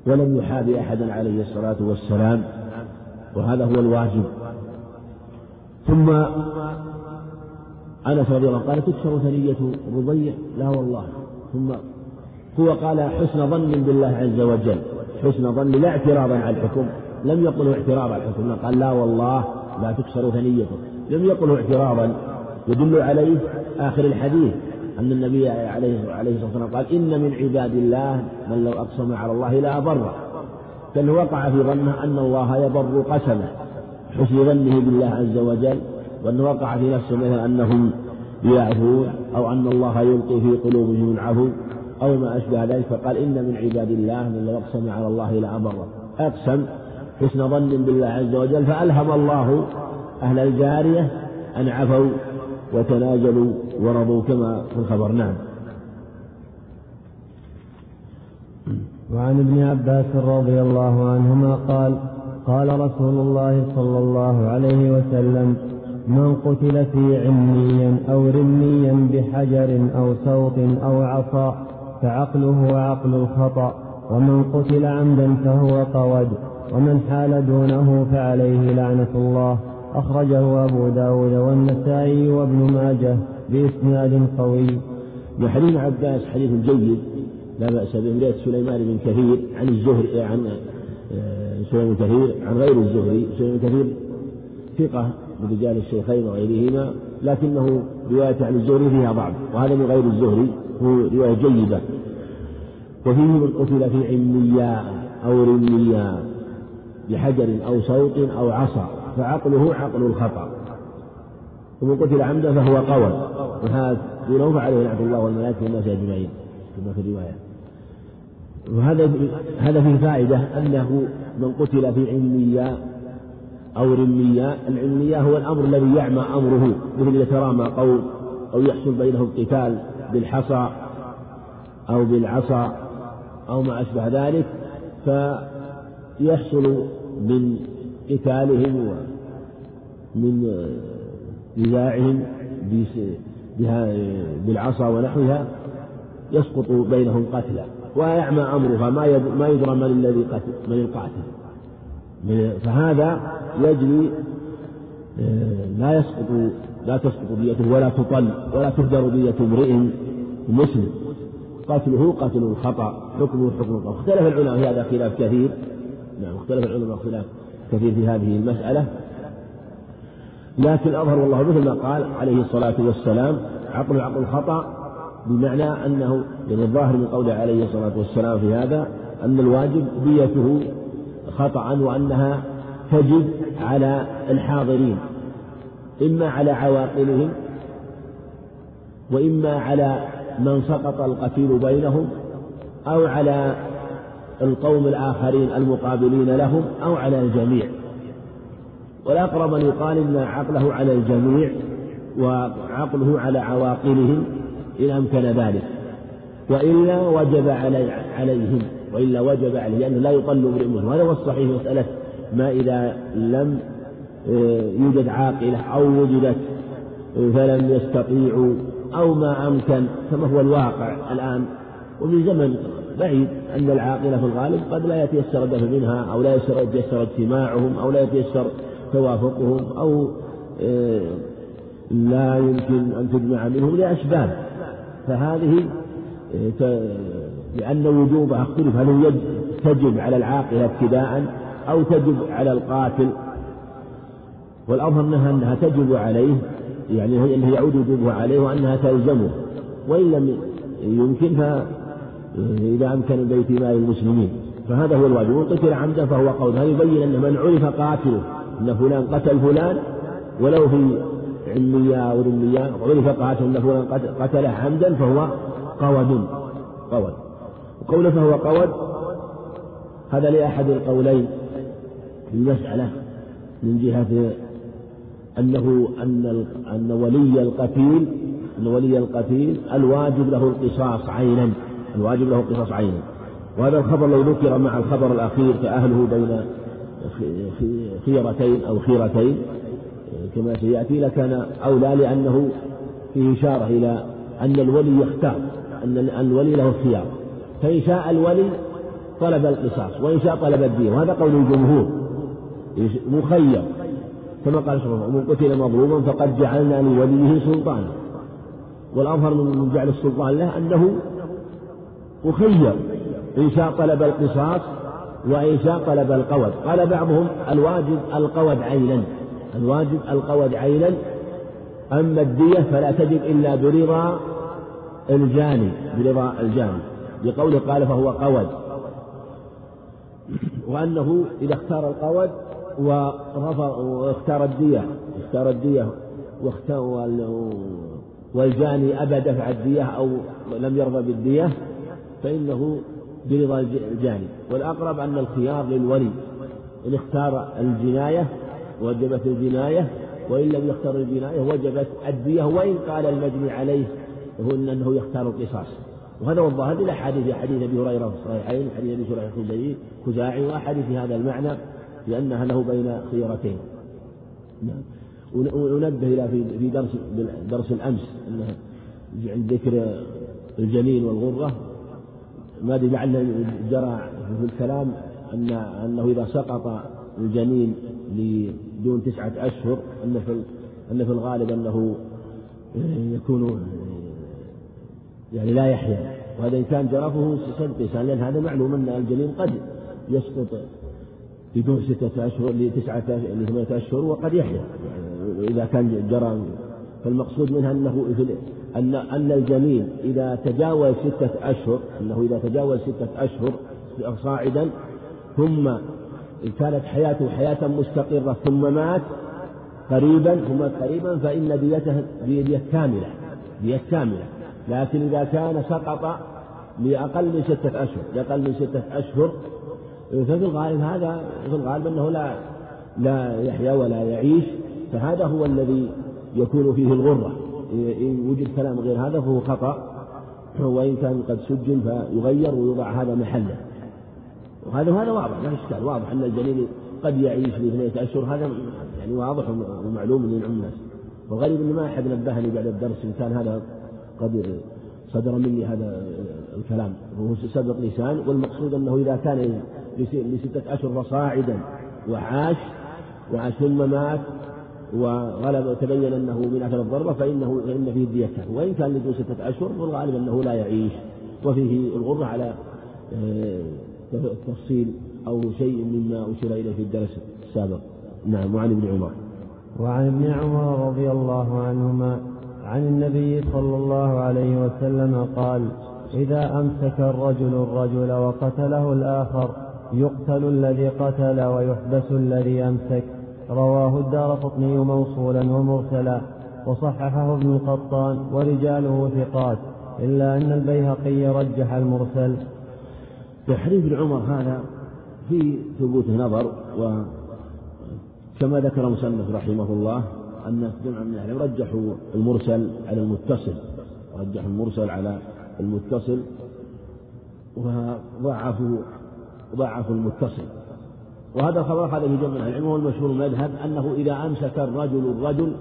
ولم يحابي أحدا عليه الصلاة والسلام وهذا هو الواجب. ثم أنس رضي الله قال تكسر ثنية ربيع؟ لا والله. ثم هو قال حسن ظن بالله عز وجل. حسن ظن لا اعتراضا على الحكم. لم يقله اعتراضا على الحكم. قال لا والله لا تكسر ثنيته لم يقله اعتراضا يدل عليه آخر الحديث. أن النبي عليه عليه الصلاة والسلام قال إن من عباد الله من لو أقسم على الله لا أبره بل وقع في ظنه أن الله يبر قسمه. حسن ظنه بالله عز وجل. وأن وقع في نفسه مثلا أنهم يعفون أو أن الله يلقي في قلوبهم العفو. أو ما أشبه ذلك فقال إن من عباد الله من لو أقسم على الله لأبره أقسم حسن ظن بالله عز وجل فألهم الله أهل الجارية أن عفوا وتنازلوا ورضوا كما في الخبر. نعم. وعن ابن عباس رضي الله عنهما قال قال رسول الله صلى الله عليه وسلم من قتل في علميا أو رميا بحجر أو سوط أو عصا فعقله عقل الخطأ ومن قتل عمدا فهو قود ومن حال دونه فعليه لعنة الله. أخرجه أبو داود والنسائي وابن ماجه بإسناد قوي. وحديث عباس حديث جيد لا بأس به رواية سليمان بن كثير عن الزهري عن آه، سليمان بن كثير عن غير الزهري. سليمان بن كثير ثقة من رجال الشيخين وغيرهما لكنه رواية عن الزهري فيها ضعف وهذا من غير الزهري. رواية جيدة. وفيه من قتل في علمياء أو رمياء بحجر أو صوت أو عصا فعقله عقل الخطأ. ومن قتل عمدا فهو قول. وهذا دونه فعليه لعنة الله والملائكة والناس أجمعين كما في الرواية. وهذا هذا فيه فائدة أنه من قتل في علمياء أو رمية العلمية هو الأمر الذي يعمى أمره مثل يترامى قوم أو يحصل بينهم قتال. بالحصى أو بالعصا أو ما أشبه ذلك فيحصل من قتالهم ومن نزاعهم بالعصا ونحوها يسقط بينهم قتلى ويعمى أمرها ما يدرى من الذي قتل من القاتل. فهذا يجري آه، لا يسقط لا تسقط ديته ولا تطل ولا تهدر دية امرئ مسلم. قتله قتل الخطأ حكمه حكم الخطأ اختلف العلماء في هذا خلاف كثير. نعم اختلف العلماء خلاف كثير في هذه المسألة. لكن أظهر والله مثل ما قال عليه الصلاة والسلام عقل عقل الخطأ بمعنى أنه يعني الظاهر من قوله عليه الصلاة والسلام في هذا أن الواجب ديته خطأ وأنها تجب على الحاضرين. إما على عواقلهم وإما على من سقط القتيل بينهم أو على القوم الآخرين المقابلين لهم أو على الجميع. والأقرب أن يقال إن عقله على الجميع وعقله على عواقلهم إن أمكن ذلك. وإلا وجب علي عليهم وإلا وجب عليه لأنه لا يطل امرئ وهذا هو الصحيح مسألة ما إذا لم يوجد عاقلة أو وجدت آه، فلم يستطيعوا أو ما أمكن كما هو الواقع الآن وفي زمن بعيد أن العاقلة في الغالب قد لا يتيسر الدفع منها أو لا يتيسر اجتماعهم أو لا يتيسر توافقهم أو آه، لا يمكن أن تجمع منهم لأسباب. فهذه لأن وجوبها اختلف. هل تجب على العاقلة ابتداء أو تجب على القاتل والأظهر أنها أنها تجب عليه يعني أنه يعود وجوبها عليه وأنها تلزمه. وإن لم يمكن فإذا أمكن بيت مال المسلمين. فهذا هو الواجب. وإن قتل عمدا فهو قول. هذا يبين أن من عرف قاتله أن فلان قتل فلان؟ ولو في علمية أو رمية عرف قاتله أن فلان قتله عمدا فهو قود. قود. وقوله فهو قود هذا لأحد القولين في المسألة من جهة أنه أن أن ولي القتيل أن ولي القتيل الواجب له القصاص عينا الواجب له القصاص عينا. وهذا الخبر لو ذكر مع الخبر الأخير كأهله بين خيرتين أو خيرتين كما سيأتي لكان أولى لأنه فيه إشارة إلى أن الولي يختار أن الولي له الخيار. فإن شاء الولي طلب القصاص وإن شاء طلب الدين. وهذا قول الجمهور. مخير. كما قال سبحانه ومن قتل مظلوما فقد جعلنا لوليه سلطانا. والأظهر من جعل السلطان له أنه مخير. إن شاء طلب القصاص وإن شاء طلب القود. قال بعضهم الواجب القود عينا. الواجب القود عينا. أما الدية فلا تجب إلا برضا الجاني برضا الجاني بقوله قال فهو قود. وأنه إذا اختار القود ورفض واختار الدية اختار الدية واختار والجاني أبى دفع الدية أو لم يرضى بالدية فإنه برضا الجاني. والأقرب أن الخيار للولي إن اختار الجناية وجبت الجناية وإن لم يختار الجناية وجبت الدية وإن قال المجني عليه هو أنه يختار القصاص. وهذا هو الظاهر إلى حديث حديث أبي هريرة في الصحيحين حديث أبي هريرة الخزاعي وأحاديث هذا المعنى. لأنها له بين خيرتين. نعم. ونبه إلى في درس درس الأمس أنه عند ذكر الجنين والغرة. ما أدري لعل جرى في الكلام أن أنه إذا سقط الجنين لدون تسعة أشهر أن في أن في الغالب أنه يكون يعني لا يحيا. وهذا إن كان جرفه صدق لأن هذا معلوم أن الجنين قد يسقط بدون ستة أشهر لتسعة لثمانية أشهر وقد يحيا إذا كان جرى فالمقصود منها أنه أن أن الجنين إذا تجاوز ستة أشهر أنه إذا تجاوز ستة أشهر صاعدا ثم كانت حياته حياة مستقرة ثم مات قريبا ثم قريبا فإن ديته دية كاملة دية كاملة. لكن إذا كان سقط لأقل من ستة أشهر لأقل من ستة أشهر ففي الغالب هذا في الغالب أنه لا لا يحيا ولا يعيش فهذا هو الذي يكون فيه الغرة. إن وجد كلام غير هذا فهو خطأ. وإن كان قد سجل فيغير ويوضع هذا محله. وهذا وهذا واضح لا إشكال واضح أن الجنين قد يعيش لثنية أشهر. هذا يعني واضح ومعلوم للعم الناس. وغريب أن ما أحد نبهني بعد الدرس إن كان هذا قد صدر مني هذا الكلام. وهو سبق لسان والمقصود أنه إذا كان لستة أشهر فصاعدا وعاش وعاش ثم مات وغلب تبين أنه من أثر الضربة فإنه فإن فيه الدية. وإن كان لدون ستة أشهر فالغالب أنه لا يعيش. وفيه الغرة على آه، تفصيل أو شيء مما أشير إليه في الدرس السابق. نعم وعن ابن عمر. وعن ابن عمر رضي الله عنهما عن النبي صلى الله عليه وسلم قال إذا أمسك الرجل الرجل وقتله الآخر يقتل الذي قتل ويحبس الذي أمسك رواه الدار قطني موصولا ومرسلا. وصححه ابن القطان ورجاله ثقات. إلا أن البيهقي رجح المرسل. تحريف ابن عمر هذا في ثبوت نظر وكما ذكر مصنف رحمه الله أن جمع من العلم رجحوا المرسل على المتصل. رجحوا المرسل على المتصل وضعفوا ضعفوا المتصل. وهذا الخبر هذا في جمع العلم هو المشهور المذهب أنه إذا أمسك الرجل الرجل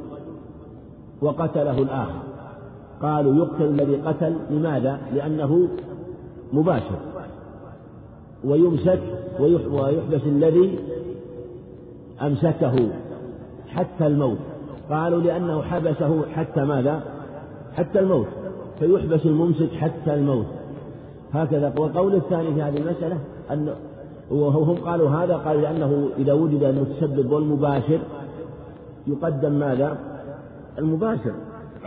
وقتله الآخر. قالوا يقتل الذي قتل لماذا؟ لأنه مباشر. ويمسك ويحبس الذي أمسكه حتى الموت. قالوا لأنه حبسه حتى ماذا؟ حتى الموت. فيحبس الممسك حتى الموت. هكذا. والقول الثاني في هذه المسألة أن وهم قالوا هذا قال لأنه إذا وجد المتسبب والمباشر يقدم ماذا؟ المباشر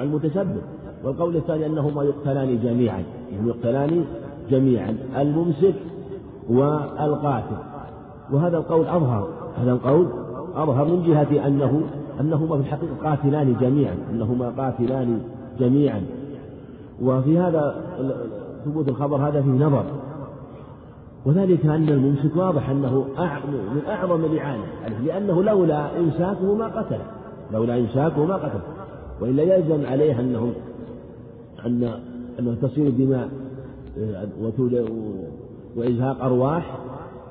المتسبب والقول الثاني أنهما يقتلان جميعا يعني يقتلان جميعا الممسك والقاتل. وهذا القول أظهر هذا القول أظهر من جهة أنه أنهما في الحقيقة قاتلان جميعا أنهما قاتلان جميعا. وفي هذا ثبوت الخبر هذا فيه نظر. وذلك أن الممسك واضح أنه من أعظم الإعانة لأنه لولا إمساكه ما قتله لولا إمساكه ما قتله وإلا يلزم عليه أنه أن أنه تصير دماء وإزهاق أرواح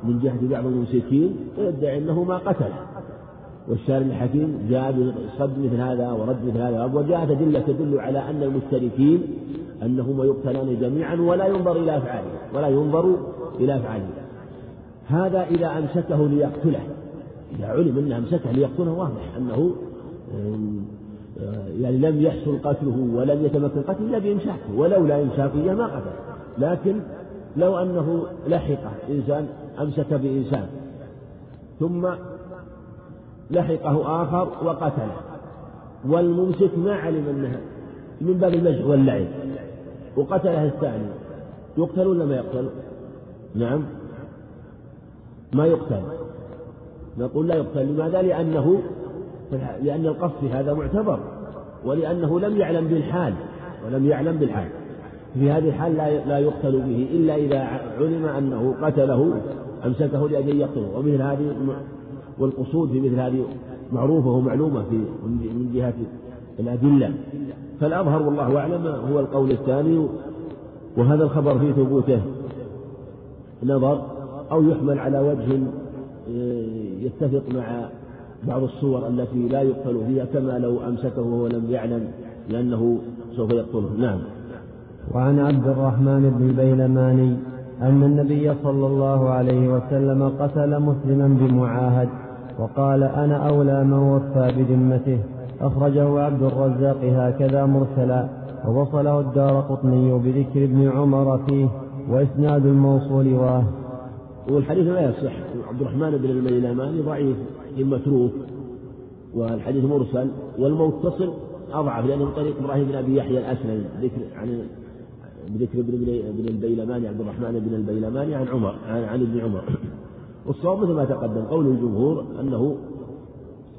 من جهة بعض الممسكين ويدعي أنه ما قتله والشارع الحكيم جاء بصد مثل هذا ورد مثل هذا وجاءت أدلة تدل على أن المشتركين أنهما يقتلان جميعا ولا ينظر إلى أفعاله ولا ينظر إلى أفعاله هذا إذا أمسكه ليقتله. إذا علم أنه أمسكه ليقتله واضح أنه يعني لم يحصل قتله ولم يتمكن قتله إلا بإمساكه ولولا إمساكه ما قتل. لكن لو أنه لحق إنسان أمسك بإنسان ثم لحقه آخر وقتله. والممسك ما علم أنها من باب المزح واللعب. وقتله الثاني. يقتل ولا ما يقتل؟ نعم. ما يقتل. نقول لا يقتل. لماذا؟ لأنه لأن القصد هذا معتبر. ولأنه لم يعلم بالحال. ولم يعلم بالحال. في هذه الحال لا لا يقتل به إلا إذا علم أنه قتله أمسكه لأجل يقتله. ومثل هذه والقصود في مثل هذه معروفة ومعلومة في من جهة الأدلة. فالأظهر والله أعلم هو القول الثاني وهذا الخبر في ثبوته. نظر أو يحمل على وجه آه، يتفق مع بعض الصور التي لا يقتل فيها كما لو أمسكه وهو لم يعلم لأنه سوف يقتله. نعم. وعن عبد الرحمن بن البيلماني أن النبي صلى الله عليه وسلم قتل مسلما بمعاهد وقال أنا أولى من وفى بذمته. أخرجه عبد الرزاق هكذا مرسلا ووصله الدار قطني بذكر ابن عمر فيه وإسناد الموصول واه والحديث لا يصح. عبد الرحمن بن الميلماني ضعيف متروك والحديث مرسل والمتصل أضعف لأنه من طريق إبراهيم بن أبي يحيى الأسلمي ذكر عن بذكر ابن البيلماني عبد الرحمن بن البيلماني عن عمر عن, عن ابن عمر. والصواب مثل ما تقدم قول الجمهور أنه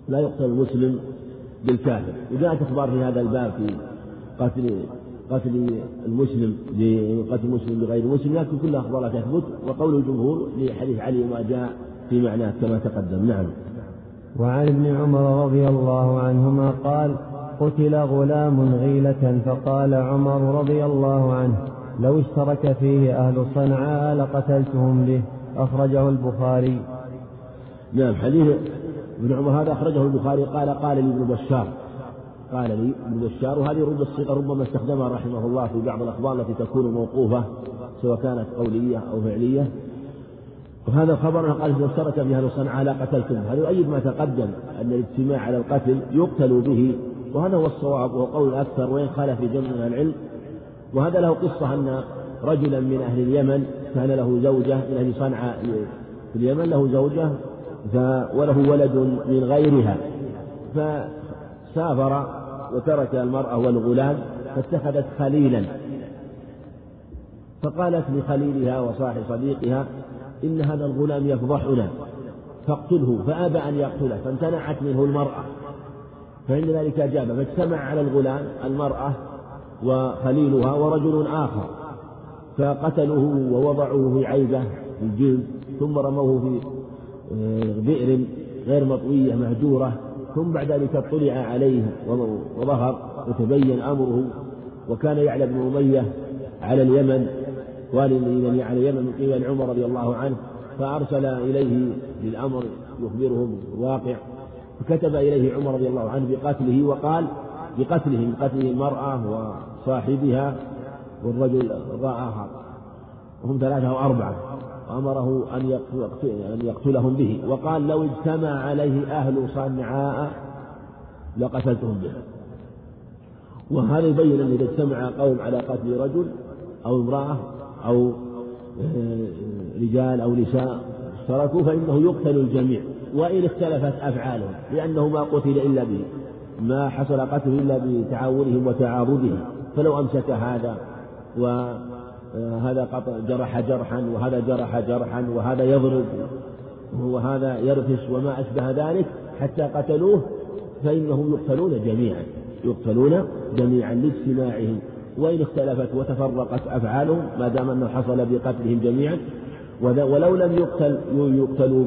لا يقتل المسلم بالكافر وجاءت أخبار في هذا الباب في قتل قتل المسلم قتل المسلم بغير مسلم لكن كلها أخبار تثبت وقول الجمهور لحديث علي ما جاء في معناه كما تقدم. نعم. وعن ابن عمر رضي الله عنهما قال قتل غلام غيلة فقال عمر رضي الله عنه لو اشترك فيه أهل صنعاء لقتلتهم به. أخرجه البخاري. نعم حديث ابن عمر هذا أخرجه البخاري. قال قال لي ابن بشار. قال لي ابن بشار وهذه رب الصيغة ربما استخدمها رحمه الله في بعض الأخبار التي تكون موقوفة سواء كانت قولية أو فعلية. وهذا الخبر قال إذا اشترك في أهل صنعاء لا قتلتم هذا يؤيد ما تقدم أن الاجتماع على القتل يقتل به وهذا هو الصواب وهو قول الأكثر وإن خالف جمع من العلم. وهذا له قصة أن رجلا من أهل اليمن كان له زوجة من أهل صنعاء في اليمن له زوجة وله ولد من غيرها. فسافر وترك المرأة والغلام فاتخذت خليلا. فقالت لخليلها وصاحب صديقها إن هذا الغلام يفضحنا. فاقتله فأبى أن يقتله فامتنعت منه المرأة. فعند ذلك أجاب فاجتمع على الغلام المرأة وخليلها ورجل آخر. فقتلوه ووضعوه في عيبة في الجلد ثم رموه في بئر غير مطوية مهجورة ثم بعد ذلك اطلع عليه وظهر وتبين أمره وكان يعلى بن أمية على اليمن والي على اليمن من قبل عمر رضي الله عنه فأرسل إليه بالأمر يخبره بالواقع فكتب إليه عمر رضي الله عنه بقتله وقال بقتله بقتله المرأة وصاحبها والرجل آخر وهم ثلاثة أو أربعة وأمره أن أن يقتلهم به. وقال لو اجتمع عليه أهل صنعاء لقتلتهم به. وهذا يبين أن إذا اجتمع قوم على قتل رجل أو امرأة أو آه، رجال أو نساء اشتركوا فإنه يقتل الجميع. وإن اختلفت أفعالهم لأنه ما قتل إلا به ما حصل قتله إلا بتعاونهم وتعاضدهم فلو أمسك هذا وهذا جرح جرحا وهذا جرح جرحا وهذا يضرب وهذا يرفس وما أشبه ذلك حتى قتلوه فإنهم يقتلون جميعا يقتلون جميعا لاجتماعهم. وإن اختلفت وتفرقت أفعالهم ما دام أنه حصل بقتلهم جميعا ولو لم يقتل يقتلوا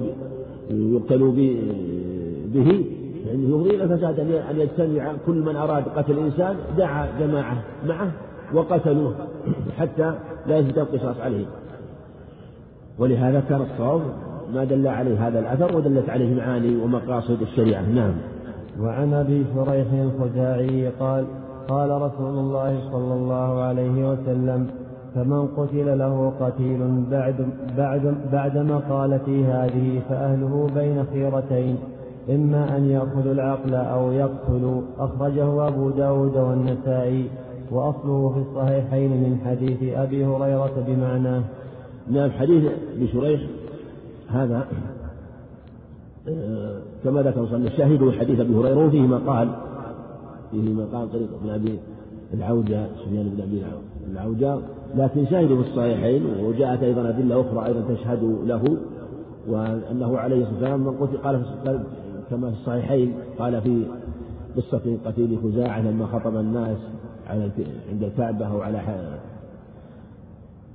يقتلوا به يعني إلى الفساد أن يجتمع كل من أراد قتل الإنسان دعا جماعة معه وقتلوه. حتى لا يثبت القصاص عليه. ولهذا كان الصواب ما دل عليه هذا الأثر ودلت عليه معاني ومقاصد الشريعة. نعم. وعن أبي شريح الخزاعي قال قال رسول الله صلى الله عليه وسلم فمن قتل له قتيل بعد, بعد, بعد مقالتي هذه فأهله بين خيرتين إما أن يأخذوا العقل أو يقتلوا. أخرجه أبو داود والنسائي. وأصله في الصحيحين من حديث أبي هريرة بمعناه نعم حديث بشريح هذا آه، كما ذكر صلى الشاهد حديث أبي هريرة وفيه مقال فيه مقال طريق ابن أبي العوجة سفيان بن أبي العوجة لكن شاهد في الصحيحين وجاءت أيضا أدلة أخرى أيضا تشهد له وأنه عليه الصلاة والسلام من قتل قال كما في الصحيحين قال في قصة قتيل خزاعة لما خطب الناس على عند الكعبة أو على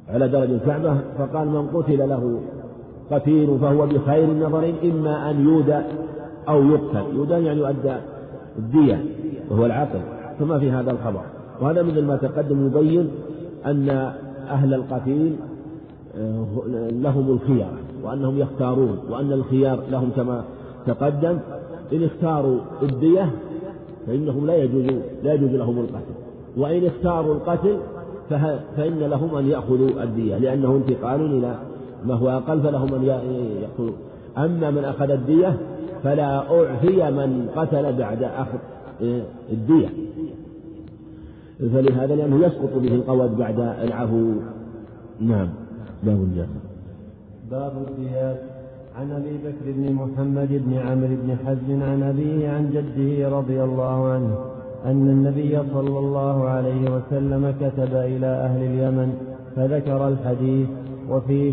على درج الكعبة فقال من قتل له قتيل فهو بخير النظرين إما أن يودى أو يقتل. يودى يعني يؤدى الدية وهو العقل كما في هذا الخبر. وهذا مثل ما تقدم يبين أن أهل القتيل آه، لهم الخيار وأنهم يختارون وأن الخيار لهم كما تقدم إن اختاروا الدية فإنهم لا يجوز لا يجوز لهم القتل. وإن اختاروا القتل فإن لهم أن يأخذوا الدية لأنه انتقال إلى ما هو أقل فلهم أن يأخذوا. أما من أخذ الدية فلا أعفي من قتل بعد أخذ الدية. فلهذا لأنه يسقط به القود بعد العفو. نعم. باب الجهل باب الديات عن أبي بكر بن محمد بن عمرو بن حزم عن أبيه عن جده رضي الله عنه. أن النبي صلى الله عليه وسلم كتب إلى أهل اليمن فذكر الحديث وفيه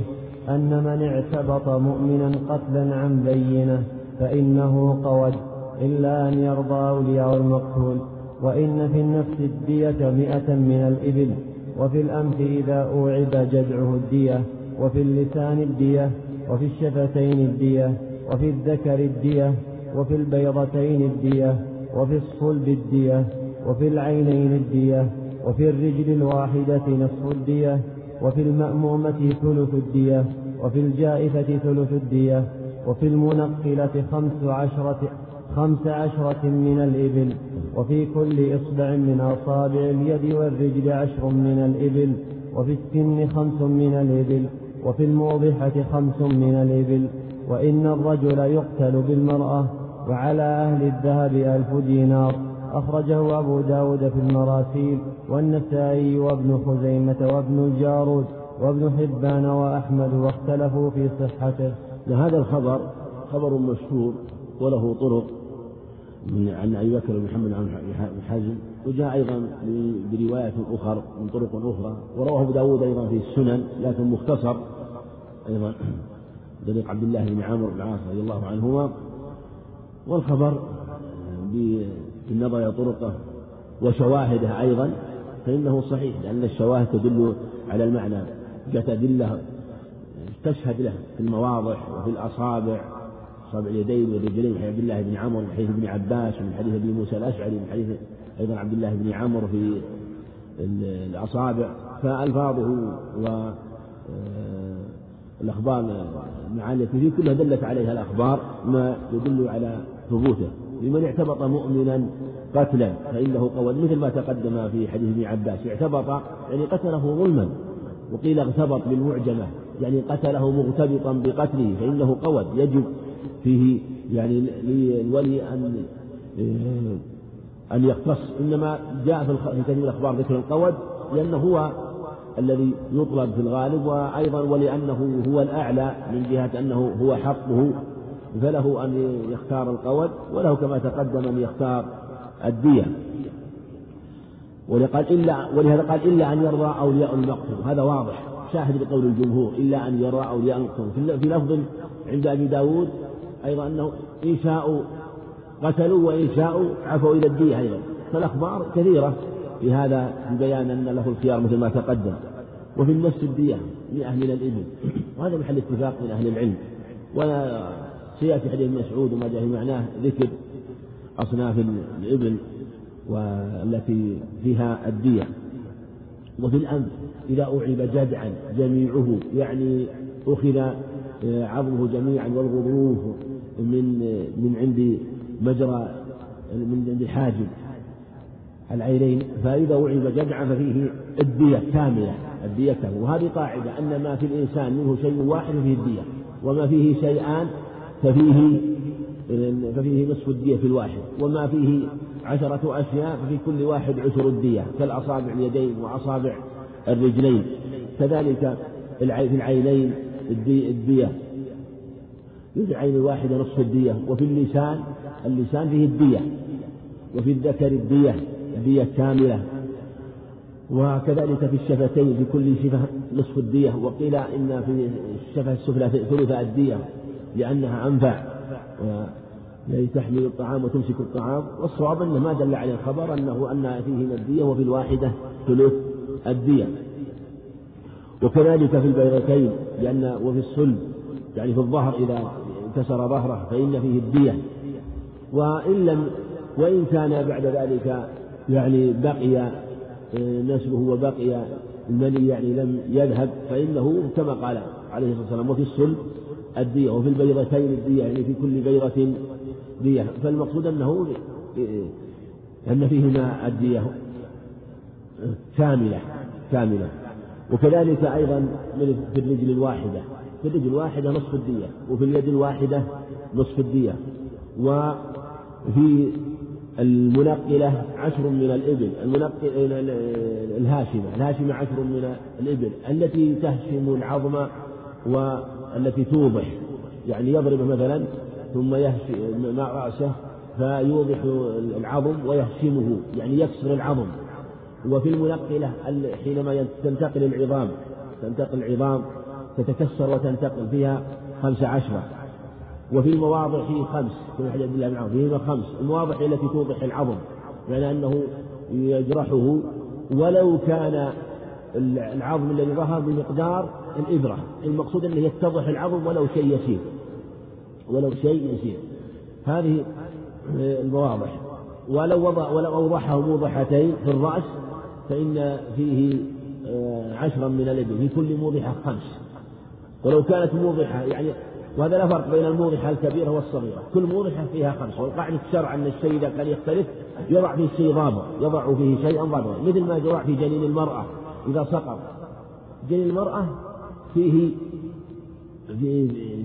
أن من اعتبط مؤمنا قتلا عن بينة فإنه قود إلا أن يرضى اولياء المقتول وإن في النفس الدية مئة من الإبل وفي الأنف إذا اوعب جذعه الدية وفي اللسان الدية وفي الشفتين الدية وفي الذكر الدية وفي البيضتين الدية وفي الصلب الدية وفي العينين الدية وفي الرجل الواحدة نصف الدية وفي المأمومة ثلث الدية وفي الجائفة ثلث الدية وفي المنقلة خمس عشرة خمس عشرة من الإبل وفي كل إصبع من أصابع اليد والرجل عشر من الإبل وفي السن خمس من الإبل وفي الموضحة خمس من الإبل وإن الرجل يقتل بالمرأة وعلى أهل الذهب ألف دينار. أخرجه أبو داود في المراسيل والنسائي وابن خزيمة وابن الجارود وابن حبان وأحمد واختلفوا في صحته. هذا الخبر خبر مشهور وله طرق من عن أبي بكر بن محمد عن حزم وجاء أيضا برواية أخرى من طرق أخرى ورواه أبو داود أيضا في السنن لكن مختصر. أيضا طريق عبد الله بن عامر بن العاص رضي الله عنهما. والخبر بالنظر إلى طرقه وشواهده أيضا فإنه صحيح لأن الشواهد تدل على المعنى جاءت أدلة تشهد له في المواضح وفي الأصابع أصابع اليدين والرجلين من عبد الله بن عمرو من حديث ابن عباس ومن حديث أبي موسى الأشعري من حديث أيضا عبد الله بن عمرو في الأصابع. فألفاظه و آه، الأخبار المعاني التي فيه كلها دلت عليها الأخبار ما يدل على ثبوته لمن اعتبط مؤمنا قتلا فإنه قول مثل ما تقدم في حديث ابن عباس اعتبط يعني قتله ظلما وقيل اغتبط بالمعجمة يعني قتله مغتبطا بقتله فإنه قول يجب فيه يعني للولي أن أن يختص إنما جاء في كثير الأخبار ذكر القود لأنه هو الذي يطلب في الغالب وأيضا ولأنه هو الأعلى من جهة أنه هو حقه فله أن يختار القود وله كما تقدم أن يختار الدية. ولقال إلا ولهذا قال إلا أن يرضى أولياء المقتول هذا واضح. شاهد بقول الجمهور إلا أن يرى أولياء المقتول في لفظ عند أبي داود أيضا أنه إن شاءوا قتلوا وإن شاءوا عفوا إلى الدية أيضا. فالأخبار كثيرة في هذا في بيان أن له الخيار مثل ما تقدم. وفي النفس الدية مئة من الإبل. وهذا محل اتفاق من أهل العلم. وسيأتي حديث مسعود وما جاء في معناه ذكر أصناف الإبل والتي فيها الدية. وفي الأنف إذا أعيب جدعا جميعه يعني أخذ عظمه جميعا والغضروف من من عند مجرى من عند الحاجب العينين. فإذا وعب جدعا ففيه الدية كاملة الدية كاملة. وهذه قاعدة أن ما في الإنسان منه شيء واحد فيه الدية وما فيه شيئان ففيه ففيه نصف الدية في الواحد وما فيه عشرة أشياء ففي كل واحد عشر الدية كالأصابع اليدين وأصابع الرجلين. كذلك في العينين الدية. في العين الواحدة نصف الدية وفي اللسان اللسان فيه الدية وفي الذكر الدية الدية كاملة وكذلك في الشفتين في كل شفة نصف الدية. وقيل إن في الشفة السفلى ثلث الدية. لأنها أنفع تحمل الطعام وتمسك الطعام والصواب أنه ما دل عليه الخبر أنه أن فيه الدية وفي الواحدة ثلث الدية. وكذلك في البيضتين لأن وفي الصلب يعني في الظهر إذا كسر ظهره فإن فيه الدية. وإن لم وإن كان بعد ذلك يعني بقي آه، نسله وبقي المني يعني لم يذهب فإنه كما قال عليه الصلاة والسلام وفي الصلب الدية وفي البيضتين الدية يعني في كل بيضة دية. فالمقصود أنه أن فيهما الدية كاملة كاملة. وكذلك أيضا في الرجل الواحدة. في الرجل الواحدة نصف الدية وفي اليد الواحدة نصف الدية. وفي المنقلة عشر من الإبل المنقل الهاشمة الهاشمة عشر من الإبل التي تهشم العظم والتي توضح يعني يضرب مثلا ثم يهشم مع رأسه فيوضح العظم ويهشمه يعني يكسر العظم. وفي المنقلة حينما تنتقل العظام تنتقل العظام تتكسر وتنتقل فيها خمس عشرة. وفي المواضع فيه خمس كما حديث الله بن عمرو فيهما خمس. المواضع التي توضح العظم يعني أنه يجرحه. ولو كان العظم الذي ظهر بمقدار الإبرة. المقصود أنه يتضح العظم ولو شيء يسير. ولو شيء يسير. هذه المواضع ولو وضع ولو أوضحه موضحتين في الرأس فإن فيه آه، عشرا من الإبل في كل موضحة خمس. ولو كانت موضحة يعني وهذا لا فرق بين الموضحة الكبيرة والصغيرة. كل موضحة فيها خمس. والقاعدة الشرع أن الشيء إذا كان يختلف يضع فيه شيء ضابط. يضع فيه شيئا ضابطا. مثل ما يضع في جنين المرأة إذا سقط. جنين المرأة فيه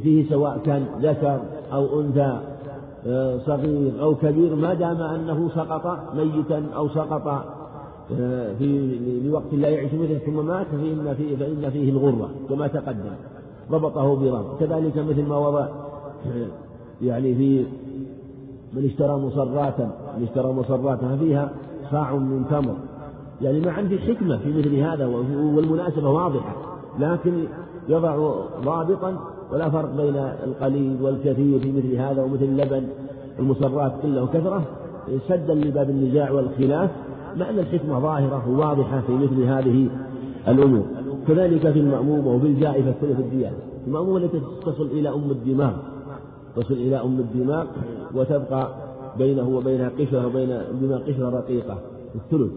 فيه, سواء كان ذكر أو أنثى آه، صغير أو كبير ما دام أنه سقط ميتا أو سقط آه، في لوقت لا يعيش مثله ثم مات فإن فيه فإن فيه الغرة كما تقدم ربطه بربط كذلك مثل ما وضع يعني في من اشترى مصراتا من اشترى مصراتا فيها صاع من تمر. يعني ما عندي حكمة في مثل هذا والمناسبة واضحة. لكن يضع ضابطا ولا فرق بين القليل والكثير في مثل هذا ومثل اللبن المصرات قلة وكثرة سدا لباب النزاع والخلاف مع أن الحكمة ظاهرة وواضحة في مثل هذه الأمور. كذلك في المأمومة وفي الجائفة ثلث الديانة. المأمومة التي تصل إلى أم الدماغ تصل إلى أم الدماغ وتبقى بينه وبينها قشرة وبين الدماغ قشرة رقيقة الثلث.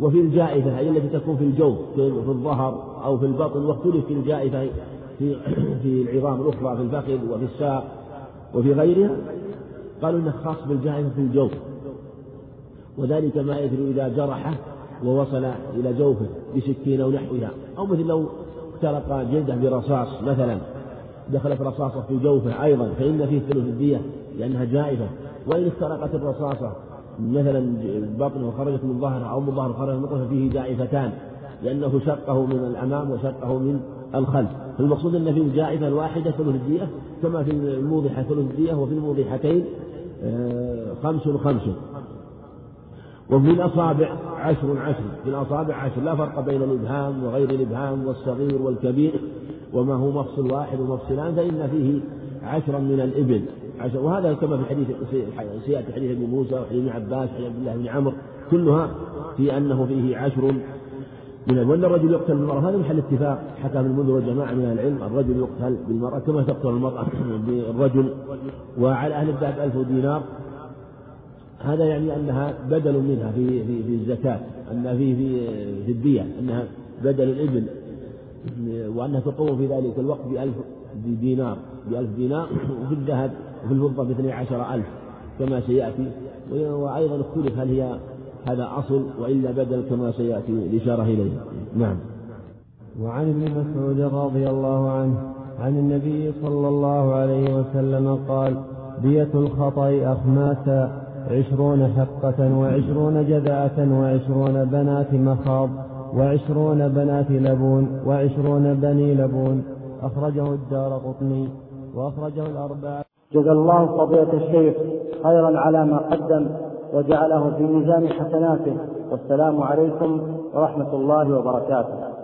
وفي الجائفة هي التي تكون في الجوف في الظهر أو في البطن واختلف في الجائفة في في العظام الأخرى في الفخذ وفي الساق وفي غيرها. قالوا إنه خاص بالجائفة في الجوف وذلك ما يجري إذا جرحه ووصل إلى جوفه بسكين أو نحوها. أو مثل لو اخترق جلده برصاص مثلا. دخلت رصاصة في جوفه أيضا فإن فيه ثلث الدية لأنها جائفة. وإن اخترقت الرصاصة مثلا بطنه وخرجت من ظهره أو من ظهره خرجت من ففيه جائفتان لأنه شقه من الأمام وشقه من الخلف. فالمقصود أن في الجائفة الواحدة ثلث الدية كما في الموضحة ثلث الدية وفي الموضحتين آه، خمس خمس. وفي الأصابع عشر عشر. في الأصابع عشر. لا فرق بين الإبهام وغير الإبهام والصغير والكبير وما هو مفصل واحد ومفصلان فإن فيه عشرا من الإبل. عشر وهذا كما في حديث سيأتي حديث ابن موسى وحديث ابن عباس وحديث عبد الله بن عمرو كلها في أنه فيه عشر من وأن الرجل يقتل بالمرأة هذا محل اتفاق. حكى ابن المنذر وجماعة من العلم الرجل يقتل بالمرأة كما تقتل المرأة بالرجل وعلى أهل الذهب ألف دينار. هذا يعني أنها بدل منها في في في الزكاة أنها في في في الدية أنها بدل الإبل. وأنها تقوم في ذلك الوقت بألف دينار بألف دينار. وفي الذهب وفي الفضة باثني عشر ألف كما سيأتي وأيضا اختلف هل هي هذا أصل وإلا بدل كما سيأتي الإشارة إليه. نعم. وعن ابن مسعود رضي الله عنه عن النبي صلى الله عليه وسلم قال دية الخطأ أخماسا عشرون حقة وعشرون جذعة وعشرون بنات مخاض وعشرون بنات لبون وعشرون بني لبون. أخرجه الدار قطني وأخرجه الأربعة جزا الله فضيلة الشيخ خيرا على ما قدم وجعله في ميزان حسناته. والسلام عليكم ورحمة الله وبركاته.